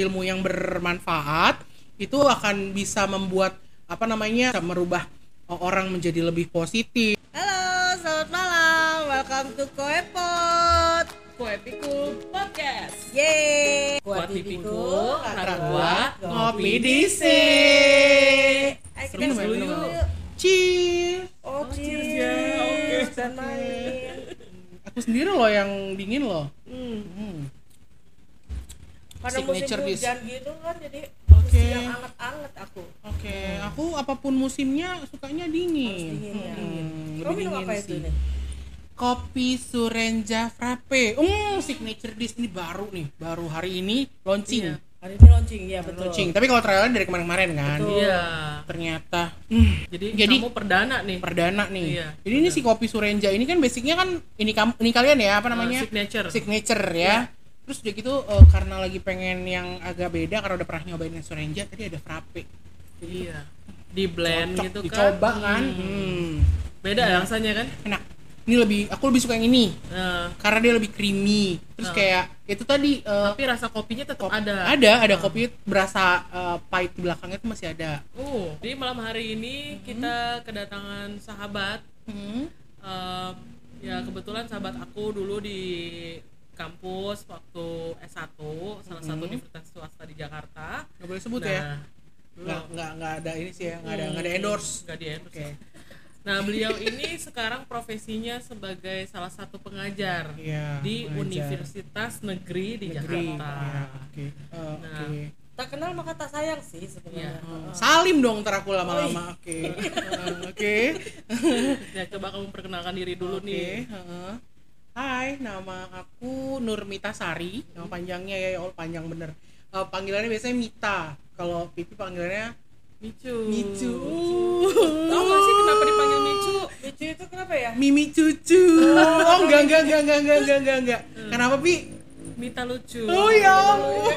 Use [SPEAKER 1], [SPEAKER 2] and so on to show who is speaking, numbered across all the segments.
[SPEAKER 1] ilmu yang bermanfaat itu akan bisa membuat apa namanya merubah orang menjadi lebih positif.
[SPEAKER 2] Halo, selamat malam. Welcome to Koepot.
[SPEAKER 3] Kue Pikul Podcast.
[SPEAKER 2] Yeay.
[SPEAKER 3] Kuat pikul, karena gua
[SPEAKER 1] ngopi di
[SPEAKER 2] Ayo kita
[SPEAKER 1] Seru
[SPEAKER 2] dulu
[SPEAKER 1] minum.
[SPEAKER 2] yuk.
[SPEAKER 1] Cheers.
[SPEAKER 2] Oh,
[SPEAKER 3] cheers
[SPEAKER 2] cheers.
[SPEAKER 3] ya, oke.
[SPEAKER 2] Main.
[SPEAKER 1] Aku sendiri loh yang dingin loh.
[SPEAKER 2] Hmm.
[SPEAKER 1] Hmm.
[SPEAKER 2] Pada musim
[SPEAKER 1] Signature dish.
[SPEAKER 2] hujan gitu kan jadi
[SPEAKER 1] Oke.
[SPEAKER 2] mesti yang anget-anget aku.
[SPEAKER 1] Oke, aku apa pun musimnya sukanya dingin.
[SPEAKER 2] Harus dingin ya.
[SPEAKER 1] Hmm,
[SPEAKER 2] Kamu
[SPEAKER 1] lebih
[SPEAKER 2] minum
[SPEAKER 1] dingin
[SPEAKER 2] apa itu
[SPEAKER 1] sih.
[SPEAKER 2] nih?
[SPEAKER 1] Kopi Surenja Frappe. Hmm, signature dish ini baru nih, baru hari ini launching.
[SPEAKER 3] Iya.
[SPEAKER 2] Hari ini launching ya betul.
[SPEAKER 1] Launching. Tapi kalau trialnya dari kemarin-kemarin kan.
[SPEAKER 2] Betul.
[SPEAKER 3] Iya.
[SPEAKER 1] Ternyata hmm,
[SPEAKER 3] Jadi,
[SPEAKER 1] Jadi-
[SPEAKER 3] kamu perdana nih.
[SPEAKER 1] perdana nih.
[SPEAKER 3] Iya,
[SPEAKER 1] Jadi ini si kopi Surenja ini kan basicnya kan ini kam ini kalian ya apa namanya?
[SPEAKER 3] Uh, signature.
[SPEAKER 1] signature ya.
[SPEAKER 2] Iya.
[SPEAKER 1] Terus udah gitu eh, karena lagi pengen yang agak beda karena udah pernah nyobain yang Surenja tadi ada frappe.
[SPEAKER 3] Iya. Di blend
[SPEAKER 1] Cocok
[SPEAKER 3] gitu kan.
[SPEAKER 1] dicoba kan.
[SPEAKER 3] Hmm.
[SPEAKER 1] Hmm.
[SPEAKER 3] Beda ya rasanya kan?
[SPEAKER 1] Enak. Ini lebih aku lebih suka yang ini
[SPEAKER 3] Nah,
[SPEAKER 1] karena dia lebih creamy. Terus
[SPEAKER 3] Nah.
[SPEAKER 1] kayak itu tadi eh,
[SPEAKER 3] tapi rasa kopinya tetap
[SPEAKER 1] kop-
[SPEAKER 3] ada.
[SPEAKER 1] Ada, ada kopi berasa eh, pahit di belakangnya itu masih ada.
[SPEAKER 3] Oh, jadi malam hari ini kita kedatangan sahabat.
[SPEAKER 1] Hmm.
[SPEAKER 3] Eh, ya kebetulan sahabat aku dulu di kampus waktu S1 salah satu
[SPEAKER 1] Hmm.
[SPEAKER 3] universitas swasta di Jakarta.
[SPEAKER 1] Nggak boleh sebut
[SPEAKER 3] nah,
[SPEAKER 1] ya. Nggak, nggak, nggak ada ini sih ya, nggak ada,
[SPEAKER 3] Hmm,
[SPEAKER 1] nggak ada endorse.
[SPEAKER 3] nggak di endorse.
[SPEAKER 1] Oke.
[SPEAKER 3] Nah, beliau ini sekarang profesinya sebagai salah satu pengajar
[SPEAKER 1] Iya.
[SPEAKER 3] di
[SPEAKER 1] pengajar.
[SPEAKER 3] Universitas Negeri di
[SPEAKER 1] Negeri.
[SPEAKER 3] Jakarta.
[SPEAKER 1] Iya, Oke. Eh,
[SPEAKER 3] Nah.
[SPEAKER 1] Oke.
[SPEAKER 2] Tak kenal maka tak sayang sih sebenarnya.
[SPEAKER 3] Iya.
[SPEAKER 2] Heeh.
[SPEAKER 1] Salim dong ntar aku
[SPEAKER 3] Oh,
[SPEAKER 1] lama-lama. Oke. Oke.
[SPEAKER 3] Ya, coba kamu perkenalkan diri dulu
[SPEAKER 1] Oke,
[SPEAKER 3] nih.
[SPEAKER 1] heeh. Hai, nama aku Nurmita Sari. Nama panjangnya ya, ya all panjang bener. Uh, panggilannya biasanya Mita. Kalau Pipi panggilannya
[SPEAKER 3] Micu.
[SPEAKER 1] Micu.
[SPEAKER 3] Tahu gak sih kenapa dipanggil Micu?
[SPEAKER 2] Micu itu kenapa ya?
[SPEAKER 1] Mimi cucu. Oh, oh enggak, enggak, enggak, enggak, enggak, enggak, enggak. Kenapa, Pi?
[SPEAKER 3] Mita lucu.
[SPEAKER 1] Oh ya ampun.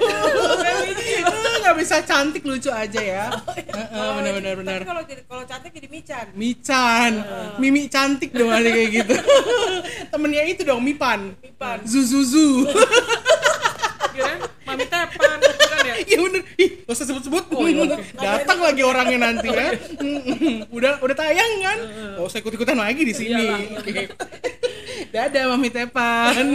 [SPEAKER 1] Eh, nggak bisa cantik lucu aja ya. Heeh, benar benar benar.
[SPEAKER 2] Tapi kalau kalau cantik jadi mican.
[SPEAKER 1] Mican, Mimi cantik dong ada kayak gitu. Temennya itu dong Mipan.
[SPEAKER 2] Mipan.
[SPEAKER 1] Zuzuzu.
[SPEAKER 3] Kirain Mami Tepan, bukan ya?
[SPEAKER 1] Iya bener. Ih, gak usah sebut-sebut.
[SPEAKER 3] Oh, iya.
[SPEAKER 1] Datang lagi orangnya nanti ya. udah udah tayang kan? Gak usah ikut-ikutan lagi di sini.
[SPEAKER 3] Iyalah.
[SPEAKER 1] Oke. Dadah Mami Tepan.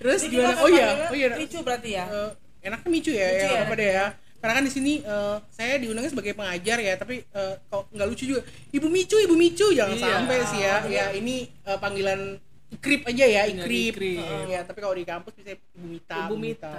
[SPEAKER 1] Terus
[SPEAKER 2] Jadi
[SPEAKER 1] gimana? Oh iya, oh iya.
[SPEAKER 2] Micu berarti ya.
[SPEAKER 1] Eh, enaknya Micu ya,
[SPEAKER 2] Micu
[SPEAKER 1] ya,
[SPEAKER 2] ya,
[SPEAKER 1] apa deh ya. Karena kan di sini eh, saya diundangnya sebagai pengajar ya, tapi eh, kok nggak lucu juga. Ibu Micu, Ibu Micu, jangan
[SPEAKER 3] Iya.
[SPEAKER 1] sampai sih ya. Ya ini eh, panggilan ikrip aja ya,
[SPEAKER 3] Iya,
[SPEAKER 1] ikrip.
[SPEAKER 3] ikrip.
[SPEAKER 1] Ya, tapi kalau di kampus bisa Ibu Mita.
[SPEAKER 3] Ibu Mita.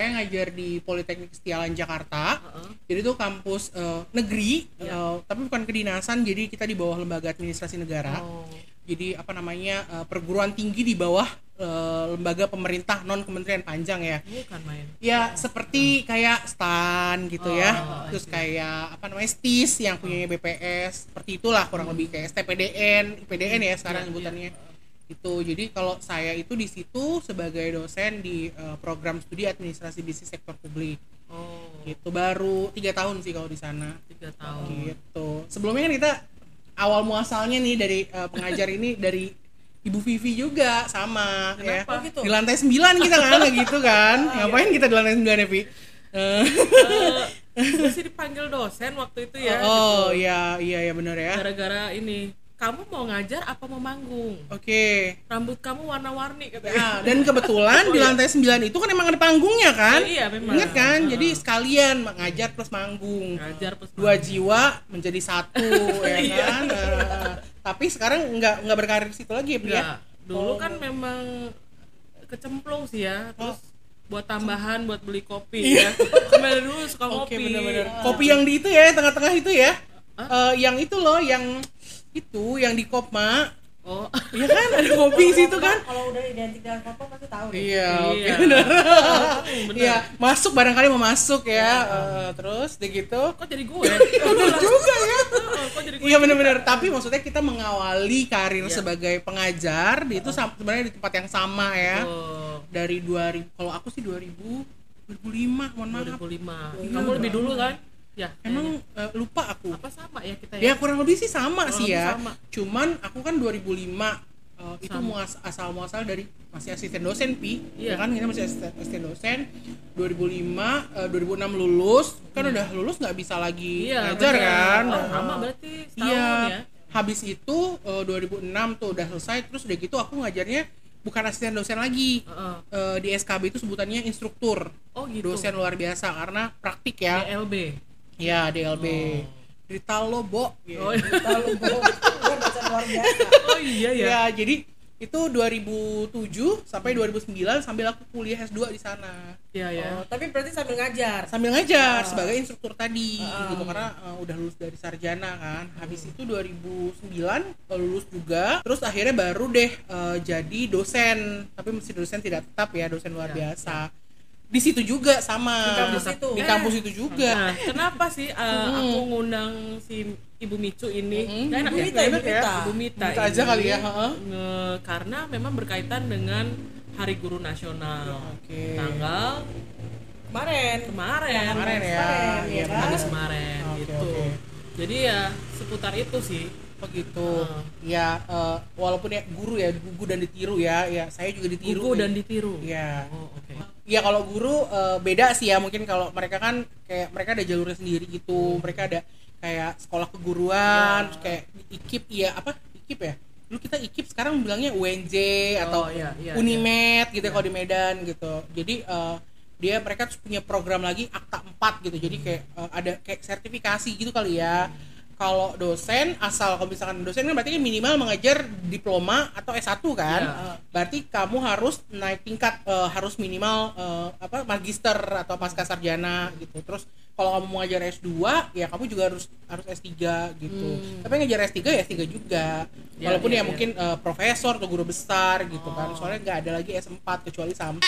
[SPEAKER 1] Saya ngajar di Politeknik Setiawan Jakarta.
[SPEAKER 3] Heeh.
[SPEAKER 1] Jadi itu kampus eh, negeri,
[SPEAKER 3] Iya.
[SPEAKER 1] eh, tapi bukan kedinasan. Jadi kita di bawah lembaga administrasi negara.
[SPEAKER 3] Oh.
[SPEAKER 1] Jadi apa namanya eh, perguruan tinggi di bawah eh, lembaga pemerintah non kementerian panjang ya.
[SPEAKER 3] Bukan main.
[SPEAKER 1] Ya seperti kayak stan gitu ya,
[SPEAKER 3] Oh,
[SPEAKER 1] terus kayak apa namanya stis yang punya BPS, seperti itulah kurang lebih kayak STPDN, IPDN ya sekarang
[SPEAKER 3] Iya,
[SPEAKER 1] sebutannya. Itu jadi kalau saya itu di situ sebagai dosen di eh, program studi administrasi bisnis sektor publik.
[SPEAKER 3] Oh.
[SPEAKER 1] Gitu baru tiga tahun sih kalau di sana.
[SPEAKER 3] Tiga tahun.
[SPEAKER 1] Gitu. Sebelumnya kan kita awal muasalnya nih dari eh, pengajar ini dari Ibu Vivi juga sama ya.
[SPEAKER 3] Kenapa?
[SPEAKER 2] Oh, gitu?
[SPEAKER 1] Di lantai 9 kita kan gitu kan. Ngapain kita di lantai 9 ya, Vi?
[SPEAKER 3] Gue sih dipanggil dosen waktu itu ya.
[SPEAKER 1] oh,
[SPEAKER 3] gitu.
[SPEAKER 1] iya iya ya benar ya.
[SPEAKER 3] Gara-gara ini, kamu mau ngajar apa mau manggung?
[SPEAKER 1] Oke.
[SPEAKER 3] Rambut kamu warna-warni katanya.
[SPEAKER 1] Nah, dan kebetulan di lantai 9 itu kan emang ada panggungnya kan?
[SPEAKER 3] Oh, iya, memang.
[SPEAKER 1] Ingat kan?
[SPEAKER 3] Heeh.
[SPEAKER 1] Jadi sekalian ngajar plus manggung.
[SPEAKER 3] Ngajar plus
[SPEAKER 1] Dua
[SPEAKER 3] manggung.
[SPEAKER 1] jiwa menjadi satu ya
[SPEAKER 3] Iya.
[SPEAKER 1] kan? Eh, tapi sekarang nggak nggak berkarir di situ lagi ya, Pri, ya?
[SPEAKER 3] Dulu
[SPEAKER 1] Oh.
[SPEAKER 3] kan memang kecemplung sih ya. Terus buat tambahan buat beli kopi
[SPEAKER 1] Iya.
[SPEAKER 3] ya. Dari dulu suka
[SPEAKER 1] Oke
[SPEAKER 3] ngopi.
[SPEAKER 1] benar-benar. Kopi yang di itu ya, tengah-tengah itu ya. Eh, yang itu loh, yang itu yang di Kopma.
[SPEAKER 3] Oh.
[SPEAKER 1] Iya kan ada kopi di situ kan?
[SPEAKER 2] Kalau udah identik dengan kopo pasti tahu deh.
[SPEAKER 1] Iya, oke
[SPEAKER 3] Iya.
[SPEAKER 1] benar. Iya, masuk barangkali mau masuk ya. Eh, terus deh gitu.
[SPEAKER 3] Kok jadi gue?
[SPEAKER 1] Bener juga ya.
[SPEAKER 3] Kok jadi gue?
[SPEAKER 1] Iya benar-benar. Tapi maksudnya kita mengawali karir
[SPEAKER 3] Iya.
[SPEAKER 1] sebagai pengajar di itu sebenarnya di tempat yang sama ya.
[SPEAKER 3] Oh,
[SPEAKER 1] Dari 2000 kalau aku sih 2000 2005, mohon maaf.
[SPEAKER 3] 2005.
[SPEAKER 1] Iya.
[SPEAKER 3] Kamu lebih dulu kan? Ya.
[SPEAKER 1] Emang eh, lupa aku.
[SPEAKER 3] apa sama ya kita
[SPEAKER 1] Ya
[SPEAKER 3] ya?
[SPEAKER 1] kurang lebih sih sama
[SPEAKER 3] Kurang
[SPEAKER 1] sih ya.
[SPEAKER 3] sama.
[SPEAKER 1] Cuman aku kan 2005 eh, uh, itu
[SPEAKER 3] Sama.
[SPEAKER 1] muas asal muasal dari masih asisten dosen pi
[SPEAKER 3] Iya.
[SPEAKER 1] ya kan kita masih asisten, asisten dosen 2005 eh, 2006 lulus kan udah lulus nggak bisa lagi
[SPEAKER 3] Iya,
[SPEAKER 1] ngajar
[SPEAKER 3] bener.
[SPEAKER 1] kan
[SPEAKER 3] Oh,
[SPEAKER 1] Nah,
[SPEAKER 3] lama berarti setahun
[SPEAKER 1] iya
[SPEAKER 3] ya.
[SPEAKER 1] habis itu eh, 2006 tuh udah selesai terus udah gitu aku ngajarnya bukan asisten dosen lagi
[SPEAKER 3] Heeh.
[SPEAKER 1] Eh, di SKB itu sebutannya instruktur
[SPEAKER 3] Oh gitu.
[SPEAKER 1] dosen luar biasa karena praktik ya
[SPEAKER 3] DLB.
[SPEAKER 1] Ya DLB
[SPEAKER 3] Oh.
[SPEAKER 1] Rita Lobo gitu.
[SPEAKER 3] Oh, iya.
[SPEAKER 2] Gue baca luar biasa.
[SPEAKER 3] oh iya ya.
[SPEAKER 1] ya jadi itu 2007 sampai 2009 sambil aku kuliah S2 di sana
[SPEAKER 3] Iya ya.
[SPEAKER 2] Oh, tapi berarti sambil ngajar.
[SPEAKER 1] sambil ngajar
[SPEAKER 2] Ah.
[SPEAKER 1] sebagai instruktur tadi
[SPEAKER 2] Ah.
[SPEAKER 1] gitu karena uh, udah lulus dari sarjana kan habis itu 2009 uh, lulus juga terus akhirnya baru deh uh, jadi dosen tapi mesti dosen tidak tetap ya dosen luar
[SPEAKER 3] Ya,
[SPEAKER 1] biasa di situ juga sama
[SPEAKER 2] Di kampus itu.
[SPEAKER 1] di kampus itu juga
[SPEAKER 3] Nah, kenapa sih uh,
[SPEAKER 1] Hmm.
[SPEAKER 3] aku ngundang si Ibu Micu ini?
[SPEAKER 1] Hmm.
[SPEAKER 3] Nggak enak
[SPEAKER 2] Ibu
[SPEAKER 3] ya?
[SPEAKER 2] Mita, Ibu
[SPEAKER 1] ya?
[SPEAKER 2] Mita.
[SPEAKER 3] Ibu Mita,
[SPEAKER 1] Mita aja
[SPEAKER 3] ini,
[SPEAKER 1] kali ya, heeh.
[SPEAKER 3] nge- karena memang berkaitan dengan Hari Guru Nasional.
[SPEAKER 1] Oke.
[SPEAKER 3] Tanggal
[SPEAKER 2] Kemarin.
[SPEAKER 3] kemarin.
[SPEAKER 1] kemarin ya
[SPEAKER 2] Kemarin, ya kan?
[SPEAKER 3] Habis kemarin
[SPEAKER 1] Oke,
[SPEAKER 3] gitu.
[SPEAKER 1] oke.
[SPEAKER 3] Jadi ya seputar itu sih.
[SPEAKER 1] begitu
[SPEAKER 3] Ah.
[SPEAKER 1] ya eh, walaupun ya guru ya gugu dan ditiru ya ya saya juga ditiru
[SPEAKER 3] Gugu
[SPEAKER 1] nih.
[SPEAKER 3] dan ditiru.
[SPEAKER 1] ya
[SPEAKER 3] Oh, oke.
[SPEAKER 1] Ya kalau guru eh, beda sih ya. Mungkin kalau mereka kan kayak mereka ada jalurnya sendiri gitu. Mereka ada kayak sekolah keguruan
[SPEAKER 3] Ya.
[SPEAKER 1] kayak ikip iya apa? Ikip ya? Dulu kita ikip sekarang bilangnya UNJ atau
[SPEAKER 3] Oh, iya, iya,
[SPEAKER 1] Unimed gitu ya
[SPEAKER 3] Iya.
[SPEAKER 1] kalau di Medan gitu. Jadi eh, dia mereka punya program lagi akta 4 gitu. Jadi kayak eh, ada kayak sertifikasi gitu kali ya kalau dosen asal kalau misalkan dosen kan berarti kan minimal mengajar diploma atau S1 kan
[SPEAKER 3] Iya.
[SPEAKER 1] berarti kamu harus naik tingkat eh, harus minimal eh, apa magister atau pasca sarjana gitu terus kalau kamu mau ngajar S2 ya kamu juga harus harus S3 gitu.
[SPEAKER 3] Hmm.
[SPEAKER 1] tapi ngajar S3 ya S3 juga.
[SPEAKER 3] Ya,
[SPEAKER 1] walaupun
[SPEAKER 3] ya,
[SPEAKER 1] ya,
[SPEAKER 3] ya.
[SPEAKER 1] mungkin eh, profesor atau guru besar gitu kan.
[SPEAKER 3] Oh.
[SPEAKER 1] soalnya nggak ada lagi S4 kecuali sam.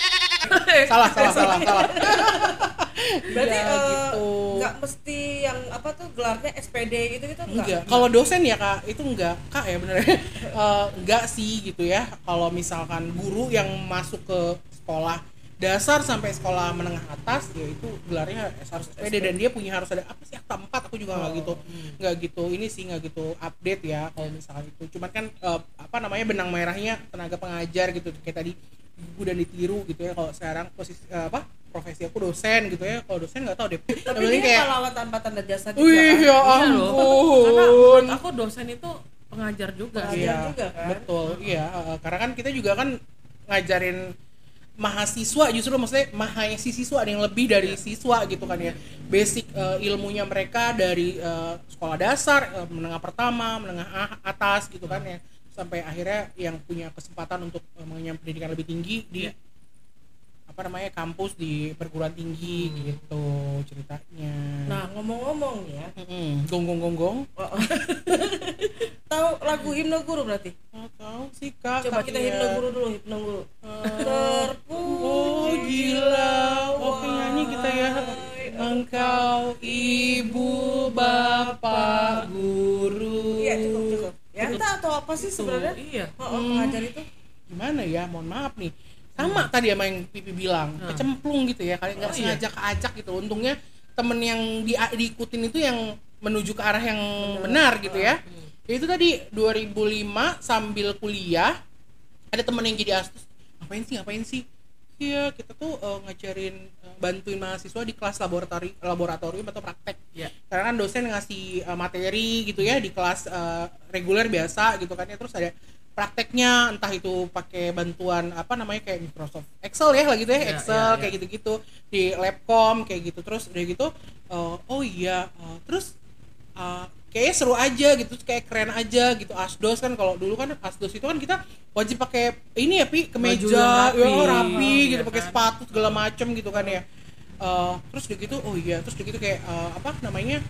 [SPEAKER 1] Salah salah salah salah.
[SPEAKER 2] Berarti
[SPEAKER 1] Iya,
[SPEAKER 2] eh,
[SPEAKER 1] gitu.
[SPEAKER 2] nggak mesti yang apa tuh gelarnya SPD gitu gitu
[SPEAKER 1] enggak kalau dosen ya kak itu enggak kak ya bener. Eh, enggak sih gitu ya. Kalau misalkan guru yang masuk ke sekolah dasar sampai sekolah menengah atas ya itu gelarnya harus SPD dan dia punya harus ada apa sih akta 4 aku juga nggak gitu nggak gitu ini sih nggak gitu update ya kalau misalkan itu cuman kan eh, apa namanya benang merahnya tenaga pengajar gitu kayak tadi udah ditiru gitu ya kalau sekarang posisi eh, apa profesi aku dosen gitu ya kalau dosen nggak tahu deh
[SPEAKER 2] Tapi dia pahlawan tanpa tanda jasa juga
[SPEAKER 1] Wih,
[SPEAKER 2] kan?
[SPEAKER 1] ya
[SPEAKER 3] Iya. Karena
[SPEAKER 1] ampun.
[SPEAKER 3] menurut aku dosen itu pengajar juga
[SPEAKER 2] Pengajar
[SPEAKER 3] sih.
[SPEAKER 1] Iya,
[SPEAKER 2] juga kan?
[SPEAKER 1] betul. Iya, uh, karena kan kita juga kan ngajarin mahasiswa justru maksudnya mahasiswa siswa ada yang lebih dari siswa gitu kan ya. Basic uh, ilmunya mereka dari uh, sekolah dasar, uh, menengah pertama, menengah atas gitu kan ya. Sampai akhirnya yang punya kesempatan untuk uh, mengenyam pendidikan lebih tinggi di
[SPEAKER 3] Iya.
[SPEAKER 1] Apa namanya kampus di perguruan tinggi gitu ceritanya.
[SPEAKER 2] Nah ngomong-ngomong nih ya,
[SPEAKER 1] Mm-mm. gong gong gong gong.
[SPEAKER 2] oh, oh. tahu lagu himne guru berarti?
[SPEAKER 1] Nggak tahu sih kak.
[SPEAKER 2] Coba kita
[SPEAKER 1] Ia.
[SPEAKER 2] himne guru dulu, himne guru. Terpuji.
[SPEAKER 1] Oh gila, oke nyanyi kita ya. Engkau ibu, bapak, guru.
[SPEAKER 2] Iya cukup cukup. Ya kita atau apa sih sebenarnya?
[SPEAKER 3] Tuh, iya.
[SPEAKER 2] Oh, oh, pengajar itu?
[SPEAKER 1] Gimana ya? Mohon maaf nih. Sama tadi sama yang Pipi bilang,
[SPEAKER 3] Hmm.
[SPEAKER 1] kecemplung gitu ya. Kali nggak
[SPEAKER 3] Oh, iya.
[SPEAKER 1] sengaja keajak gitu. Untungnya temen yang di, diikutin itu yang menuju ke arah yang benar, gitu ya. Ya itu tadi 2005 sambil kuliah ada temen yang jadi astus ngapain sih ngapain sih iya kita tuh eh, ngajarin eh, bantuin mahasiswa di kelas laboratori laboratorium atau praktek
[SPEAKER 3] Iya.
[SPEAKER 1] karena kan dosen ngasih eh, materi gitu ya di kelas eh, reguler biasa gitu kan ya terus ada prakteknya entah itu pakai bantuan apa namanya kayak Microsoft Excel ya lah gitu ya
[SPEAKER 3] Iya,
[SPEAKER 1] Excel
[SPEAKER 3] iya, iya.
[SPEAKER 1] kayak gitu-gitu di Labcom kayak gitu terus udah gitu eh, oh iya eh, terus uh, kayaknya seru aja gitu kayak keren aja gitu asdos kan kalau dulu kan asdos itu kan kita wajib pakai ini ya pi kemeja
[SPEAKER 3] yang
[SPEAKER 1] ya
[SPEAKER 3] rapi,
[SPEAKER 1] rapi
[SPEAKER 3] iya
[SPEAKER 1] gitu pakai
[SPEAKER 3] kan?
[SPEAKER 1] sepatu segala macem gitu kan ya Uh, terus udah gitu oh iya terus udah gitu kayak uh, apa namanya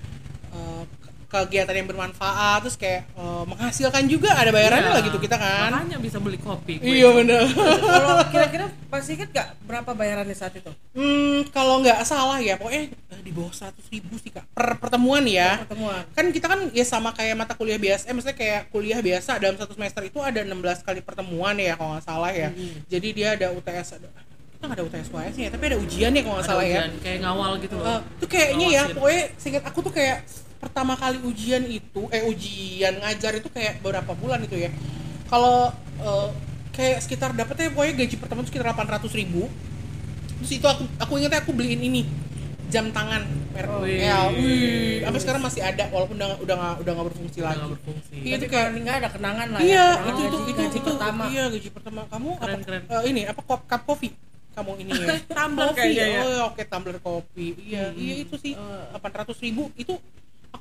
[SPEAKER 1] uh, kegiatan yang bermanfaat terus kayak uh, menghasilkan juga ada bayarannya
[SPEAKER 3] Iya.
[SPEAKER 1] lah gitu kita kan
[SPEAKER 3] Makanya bisa beli kopi. gue.
[SPEAKER 1] iya bener
[SPEAKER 2] Kalau kira-kira masih inget gak berapa bayarannya saat itu?
[SPEAKER 1] hmm, kalau nggak salah ya pokoknya eh, di bawah 100 ribu sih kak per pertemuan ya
[SPEAKER 2] Pertemuan.
[SPEAKER 1] kan kita kan ya sama kayak mata kuliah biasa, eh, maksudnya kayak kuliah biasa dalam satu semester itu ada 16 kali pertemuan ya kalau nggak salah ya. Jadi dia ada UTS ada kita nggak ada UTS UAS ya, tapi ada ujian ya kalau nggak salah ya.
[SPEAKER 3] ujian, Kayak ngawal gitu loh.
[SPEAKER 1] Eh, itu kayaknya ya, pokoknya seingat aku tuh kayak pertama kali ujian itu, eh ujian ngajar itu kayak berapa bulan itu ya. kalau eh, kayak sekitar dapetnya pokoknya gaji pertama tuh sekitar 800 ribu terus itu aku aku ingetnya aku beliin ini jam tangan merek
[SPEAKER 3] Oh,
[SPEAKER 1] L
[SPEAKER 3] iya.
[SPEAKER 1] wih sampai sekarang masih ada walaupun udah udah nggak udah nggak berfungsi
[SPEAKER 3] Udah
[SPEAKER 1] lagi
[SPEAKER 3] nggak berfungsi.
[SPEAKER 1] Iya, itu kayak
[SPEAKER 2] nggak ada kenangan lah
[SPEAKER 1] iya
[SPEAKER 2] ya.
[SPEAKER 1] itu itu
[SPEAKER 2] gaji-
[SPEAKER 1] itu
[SPEAKER 2] gaji
[SPEAKER 1] itu
[SPEAKER 2] pertama.
[SPEAKER 1] iya gaji pertama kamu
[SPEAKER 3] Keren,
[SPEAKER 1] apa
[SPEAKER 3] keren.
[SPEAKER 1] eh, ini apa cup, cup coffee kamu ini ya
[SPEAKER 3] Tumbler kayaknya ya.
[SPEAKER 1] oh oke tumbler kopi iya
[SPEAKER 3] Hmm.
[SPEAKER 1] iya itu sih delapan ratus ribu itu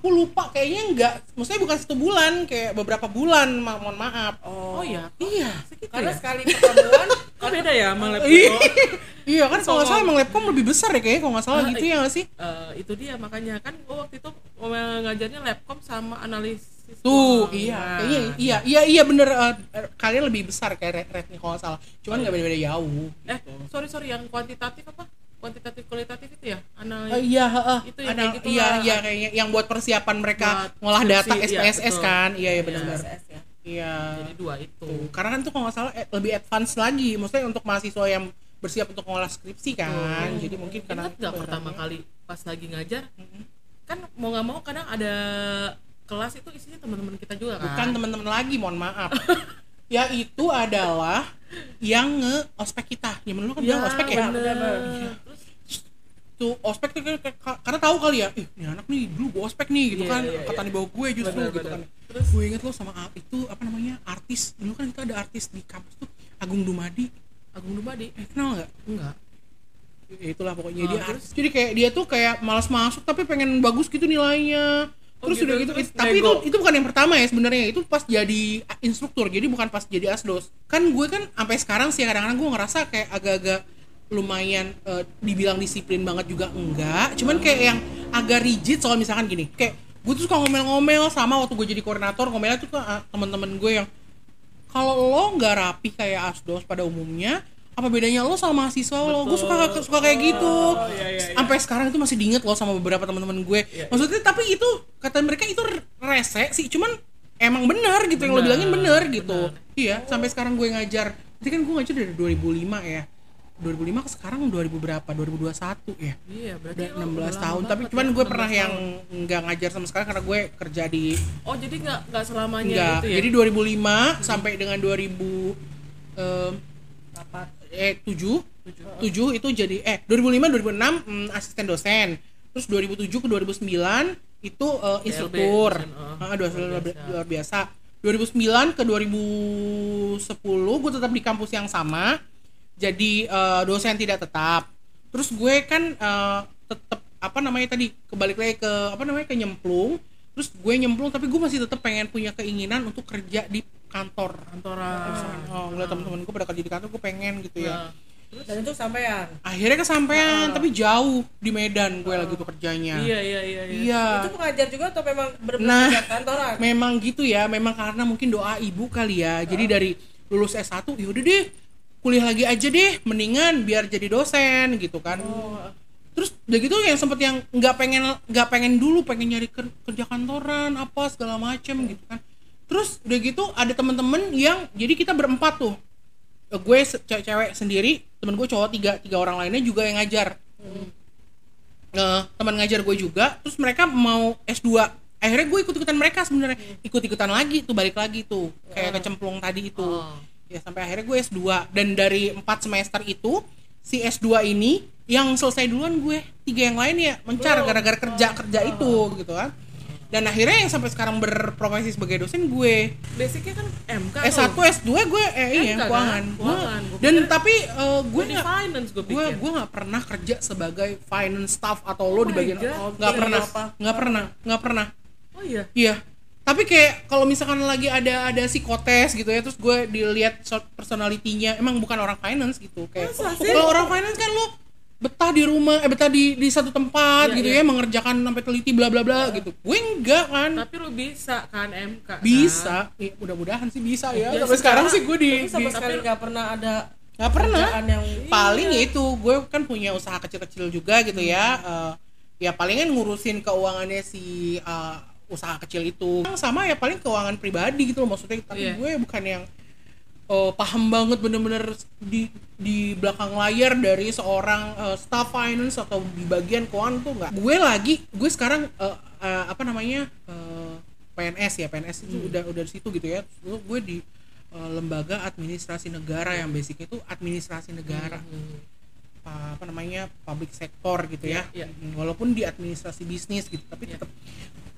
[SPEAKER 1] aku lupa kayaknya enggak. Maksudnya bukan satu bulan kayak beberapa bulan ma mohon maaf.
[SPEAKER 3] Oh iya.
[SPEAKER 1] iya.
[SPEAKER 3] Segitu
[SPEAKER 2] Karena
[SPEAKER 3] ya?
[SPEAKER 2] sekali pertemuan
[SPEAKER 3] Kok beda ya sama lab
[SPEAKER 1] Iya. Iya kan kalau nggak salah emang labcom lebih besar ya kayaknya kalau nggak salah
[SPEAKER 3] Ah,
[SPEAKER 1] gitu ya nggak sih?
[SPEAKER 3] Eh, itu dia makanya. Kan gua waktu itu ngajarnya labcom sama analisis.
[SPEAKER 1] Tuh
[SPEAKER 3] uang.
[SPEAKER 1] iya.
[SPEAKER 3] Nah,
[SPEAKER 1] kayaknya iya iya iya bener. Eh, kalian lebih besar kayak red red nih kalau nggak salah. Cuman nggak beda-beda jauh
[SPEAKER 3] eh
[SPEAKER 1] gitu.
[SPEAKER 3] sorry sorry yang kuantitatif apa kuantitatif kualitatif itu ya
[SPEAKER 1] Eh,
[SPEAKER 3] analisis
[SPEAKER 1] iya, heeh.
[SPEAKER 3] Itu ya, kayak gitu
[SPEAKER 1] iya,
[SPEAKER 3] lah.
[SPEAKER 1] iya kayaknya yang buat persiapan mereka
[SPEAKER 3] Buat
[SPEAKER 1] ngolah data
[SPEAKER 3] iya,
[SPEAKER 1] SPSS
[SPEAKER 3] betul.
[SPEAKER 1] kan. Iya, iya
[SPEAKER 3] Iya.
[SPEAKER 1] benar.
[SPEAKER 2] SSS ya.
[SPEAKER 1] Iya.
[SPEAKER 3] jadi dua itu
[SPEAKER 1] Tuh, Karena kan tuh kalau nggak salah eh, lebih advance lagi, maksudnya untuk mahasiswa yang bersiap untuk ngolah skripsi kan.
[SPEAKER 3] Hmm.
[SPEAKER 1] Jadi mungkin karena
[SPEAKER 3] nggak
[SPEAKER 1] itu
[SPEAKER 3] pertama
[SPEAKER 1] barangnya.
[SPEAKER 3] kali pas lagi ngajar
[SPEAKER 1] Mm-mm.
[SPEAKER 3] kan mau nggak mau kadang ada kelas itu isinya teman-teman kita juga kan
[SPEAKER 1] Bukan teman-teman lagi, mohon maaf. ya itu adalah yang nge ospek kita. Ya menurut kan
[SPEAKER 3] ya,
[SPEAKER 1] bilang ospek ya.
[SPEAKER 3] bener.
[SPEAKER 1] Iya. Tuh ospek tuh karena tahu kali ya, ih ini anak nih dulu gua ospek nih gitu
[SPEAKER 3] Iya,
[SPEAKER 1] kan. Angkatan
[SPEAKER 3] iya.
[SPEAKER 1] di bawah gue justru
[SPEAKER 3] Bener,
[SPEAKER 1] gitu
[SPEAKER 3] bener.
[SPEAKER 1] kan.
[SPEAKER 3] Terus
[SPEAKER 1] gue inget lo sama itu apa namanya artis dulu kan kita ada artis di kampus tuh Agung Dumadi
[SPEAKER 3] Agung Dumadi
[SPEAKER 1] eh, kenal nggak
[SPEAKER 3] enggak
[SPEAKER 1] ya, itulah pokoknya
[SPEAKER 3] Oh,
[SPEAKER 1] dia
[SPEAKER 3] terus?
[SPEAKER 1] jadi kayak dia tuh kayak malas masuk tapi pengen bagus gitu nilainya terus
[SPEAKER 3] gitu,
[SPEAKER 1] udah gitu
[SPEAKER 3] terus
[SPEAKER 1] tapi itu
[SPEAKER 3] nego.
[SPEAKER 1] itu bukan yang pertama ya sebenarnya itu pas jadi instruktur jadi bukan pas jadi asdos kan gue kan sampai sekarang sih kadang-kadang gue ngerasa kayak agak-agak lumayan eh, dibilang disiplin banget juga enggak cuman kayak yang agak rigid soal misalkan gini kayak gue tuh suka ngomel-ngomel sama waktu gue jadi koordinator ngomelnya tuh ke ah, teman-teman gue yang kalau lo nggak rapi kayak asdos pada umumnya apa bedanya lo sama mahasiswa lo? Gue suka suka kayak gitu.
[SPEAKER 3] Oh, iya, iya, iya,
[SPEAKER 1] sampai sekarang itu masih diinget lo sama beberapa teman-teman gue.
[SPEAKER 3] Iya, iya,
[SPEAKER 1] maksudnya tapi itu kata mereka itu rese sih cuman emang gitu, benar gitu bener, yang lo bilangin benar. gitu.
[SPEAKER 3] Bener.
[SPEAKER 1] iya oh. sampai sekarang gue ngajar. Nanti kan gue ngajar dari 2005 ya. 2005 ke sekarang 2000 berapa? 2021 ya.
[SPEAKER 3] Iya berarti
[SPEAKER 1] udah 16 tahun. tapi cuman
[SPEAKER 3] ya,
[SPEAKER 1] gue pernah
[SPEAKER 3] tahun.
[SPEAKER 1] yang nggak ngajar sama sekali karena gue kerja di
[SPEAKER 3] oh jadi nggak nggak selamanya
[SPEAKER 1] enggak.
[SPEAKER 3] itu ya?
[SPEAKER 1] Jadi 2005 hmm. sampai dengan 2000 um,
[SPEAKER 2] 8
[SPEAKER 1] eh 7 7, itu jadi eh 2005 2006 mm, asisten dosen. Terus 2007 ke 2009 itu uh, instruktur.
[SPEAKER 3] uh, oh. luar,
[SPEAKER 1] luar, luar biasa. 2009 ke 2010 gue tetap di kampus yang sama. Jadi uh, dosen tidak tetap. Terus gue kan eh, uh, tetap apa namanya tadi kebalik lagi ke apa namanya ke nyemplung. Terus gue nyemplung tapi gue masih tetap pengen punya keinginan untuk kerja di kantor
[SPEAKER 3] kantoran.
[SPEAKER 1] Oh, ngeliat teman-teman gue pada kerja di kantor gue pengen gitu ya.
[SPEAKER 3] Nah,
[SPEAKER 2] Dan itu sampean.
[SPEAKER 1] akhirnya kesampaian tapi jauh di Medan gue lagi tuh kerjanya
[SPEAKER 3] iya iya iya iya.
[SPEAKER 1] Iya.
[SPEAKER 2] Itu pengajar juga atau memang
[SPEAKER 1] Nah.
[SPEAKER 2] berbeda kantoran?
[SPEAKER 1] memang gitu ya memang karena mungkin doa ibu kali ya. Jadi dari lulus S1 yaudah deh kuliah lagi aja deh mendingan biar jadi dosen gitu kan. Terus udah gitu yang sempet yang nggak pengen nggak pengen dulu pengen nyari ker- kerja kantoran apa segala macem gitu kan terus udah gitu ada temen-temen yang jadi kita berempat tuh. Eh, gue se- cewek sendiri temen gue cowok tiga tiga orang lainnya juga yang ngajar. Eh, teman ngajar gue juga terus mereka mau S2 akhirnya gue ikut-ikutan mereka sebenarnya. Ikut-ikutan lagi tuh balik lagi tuh. Kayak kecemplung tadi itu.
[SPEAKER 3] Oh.
[SPEAKER 1] ya sampai akhirnya gue S2 dan dari empat semester itu si S2 ini yang selesai duluan gue. Tiga yang lain ya mencar gara-gara kerja kerja itu gitu kan dan akhirnya yang sampai sekarang berprofesi sebagai dosen gue
[SPEAKER 3] basicnya kan MK
[SPEAKER 1] S1
[SPEAKER 3] tuh.
[SPEAKER 1] S2 gue eh iya
[SPEAKER 3] MK kan?
[SPEAKER 1] keuangan Gue-
[SPEAKER 3] Keuangan. Gue
[SPEAKER 1] dan
[SPEAKER 3] pikir-
[SPEAKER 1] tapi eh, gue nggak
[SPEAKER 3] finance gue
[SPEAKER 1] gue gue nggak pernah kerja sebagai finance staff atau lo
[SPEAKER 3] Oh
[SPEAKER 1] di bagian nggak
[SPEAKER 3] Serius?
[SPEAKER 1] pernah nggak pernah nggak pernah
[SPEAKER 3] oh iya
[SPEAKER 1] iya tapi kayak kalau misalkan lagi ada ada psikotes gitu ya terus gue dilihat personalitinya emang bukan orang finance gitu kayak kalau orang finance kan lo betah di rumah eh betah di di satu tempat
[SPEAKER 3] Iya,
[SPEAKER 1] gitu
[SPEAKER 3] iya.
[SPEAKER 1] ya mengerjakan sampai teliti bla bla bla gitu. Gue enggak kan.
[SPEAKER 3] Tapi lu bisa kan MK kan?
[SPEAKER 1] bisa. Iya, mudah-mudahan sih bisa ya.
[SPEAKER 3] Ya,
[SPEAKER 1] sampai sekarang
[SPEAKER 3] sekarang-
[SPEAKER 1] sih gue di,
[SPEAKER 2] Tapi sama
[SPEAKER 1] di-
[SPEAKER 2] sekali nggak pernah ada
[SPEAKER 1] nggak pernah.
[SPEAKER 2] yang
[SPEAKER 1] paling ya itu gue kan punya usaha kecil-kecil juga gitu ya Eh, ya palingan ngurusin keuangannya si eh, usaha kecil itu. Sama ya paling keuangan pribadi gitu loh maksudnya. Tapi
[SPEAKER 3] Iya.
[SPEAKER 1] gue bukan yang eh, paham banget bener-bener di di belakang layar dari seorang eh, staff finance atau di bagian keuangan tuh nggak gue lagi gue sekarang eh, eh, apa namanya eh, PNS ya PNS itu udah udah di situ gitu ya Terus gue di eh, lembaga administrasi negara yang basicnya itu administrasi negara
[SPEAKER 3] Hmm.
[SPEAKER 1] apa, apa namanya public sector gitu ya
[SPEAKER 3] Iya, iya.
[SPEAKER 1] walaupun di administrasi bisnis gitu tapi
[SPEAKER 3] Iya.
[SPEAKER 1] tetap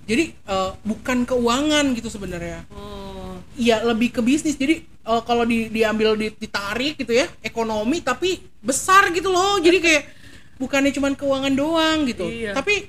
[SPEAKER 1] jadi eh, bukan keuangan gitu sebenarnya.
[SPEAKER 3] Oh.
[SPEAKER 1] Iya lebih ke bisnis. Jadi eh, kalau di, diambil di- ditarik gitu ya ekonomi tapi besar gitu loh. Jadi kayak bukannya cuman keuangan doang gitu.
[SPEAKER 3] Iya.
[SPEAKER 1] tapi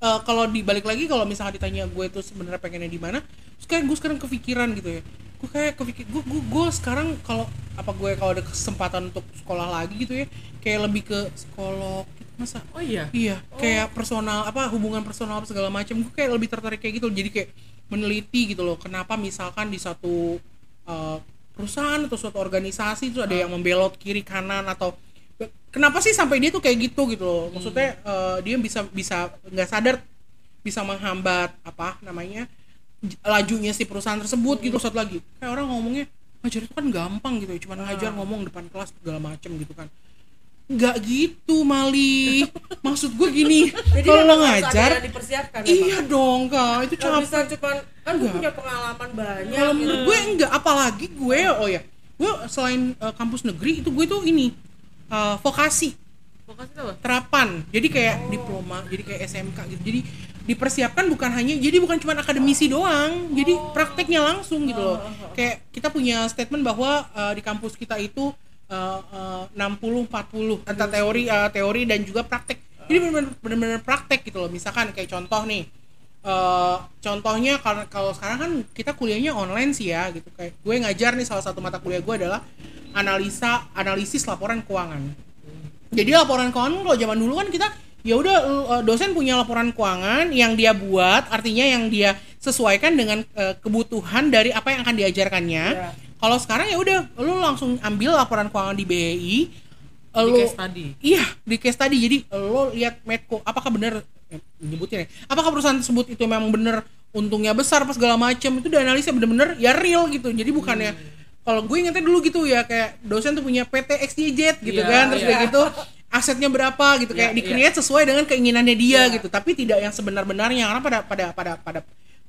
[SPEAKER 1] eh, kalau dibalik lagi kalau misalnya ditanya gue tuh sebenarnya pengennya di mana kayak gue sekarang kepikiran gitu ya. Gue kayak kepikir gue gue, gue sekarang kalau apa gue kalau ada kesempatan untuk sekolah lagi gitu ya kayak lebih ke psikolog masa
[SPEAKER 3] oh iya
[SPEAKER 1] Iya, kayak personal apa hubungan personal apa segala macam. Gue kayak lebih tertarik kayak gitu. Jadi kayak meneliti gitu loh. Kenapa misalkan di satu uh, perusahaan atau suatu organisasi itu ada yang membelot kiri kanan atau kenapa sih sampai dia tuh kayak gitu gitu loh. Maksudnya uh, dia bisa bisa nggak sadar bisa menghambat apa namanya lajunya si perusahaan tersebut gitu satu lagi kayak orang ngomongnya ngajar itu kan gampang gitu ya cuman ngajar ngomong depan kelas segala macem gitu kan nggak gitu Mali. Maksud gue gini
[SPEAKER 2] Jadi
[SPEAKER 1] kalau lo ngajar
[SPEAKER 2] dipersiapkan
[SPEAKER 1] iya dong kak. Itu capek.
[SPEAKER 2] cuman kan gue punya pengalaman banyak
[SPEAKER 1] kalau
[SPEAKER 2] gitu.
[SPEAKER 1] menurut gue enggak apalagi gue oh ya gue selain uh, kampus negeri itu gue tuh ini uh, vokasi.
[SPEAKER 3] Vokasi apa?
[SPEAKER 1] Terapan. Jadi kayak diploma jadi kayak SMK gitu. Jadi dipersiapkan bukan hanya jadi bukan cuma akademisi doang. Jadi prakteknya langsung gitu loh. Kayak kita punya statement bahwa uh, di kampus kita itu uh, uh, 60 40 antara teori uh, teori dan juga praktek. Jadi benar-benar praktek gitu loh. Misalkan kayak contoh nih. Uh, contohnya kalau kalau sekarang kan kita kuliahnya online sih ya gitu. Kayak gue ngajar nih salah satu mata kuliah gue adalah analisa analisis laporan keuangan. Jadi laporan keuangan kalau zaman dulu kan kita ya udah uh, dosen punya laporan keuangan yang dia buat artinya yang dia sesuaikan dengan uh, kebutuhan dari apa yang akan diajarkannya.
[SPEAKER 2] Iya.
[SPEAKER 1] Kalau sekarang ya udah lu langsung ambil laporan keuangan di BI
[SPEAKER 3] di
[SPEAKER 1] lu
[SPEAKER 3] case tadi
[SPEAKER 1] iya di case tadi jadi lo lihat Medco apakah benar eh, nyebutnya ya, apakah perusahaan tersebut itu memang benar untungnya besar apa segala macam itu dianalisa bener-bener ya real gitu. Jadi bukannya kalau gue ingetnya dulu gitu ya kayak dosen tuh punya PT XYZ gitu
[SPEAKER 3] Iya,
[SPEAKER 1] kan terus
[SPEAKER 3] iya.
[SPEAKER 1] kayak gitu asetnya berapa gitu kayak
[SPEAKER 3] Iya,
[SPEAKER 1] di-create sesuai dengan keinginannya dia
[SPEAKER 2] Iya.
[SPEAKER 1] gitu. Tapi tidak yang sebenar-benarnya karena pada pada pada pada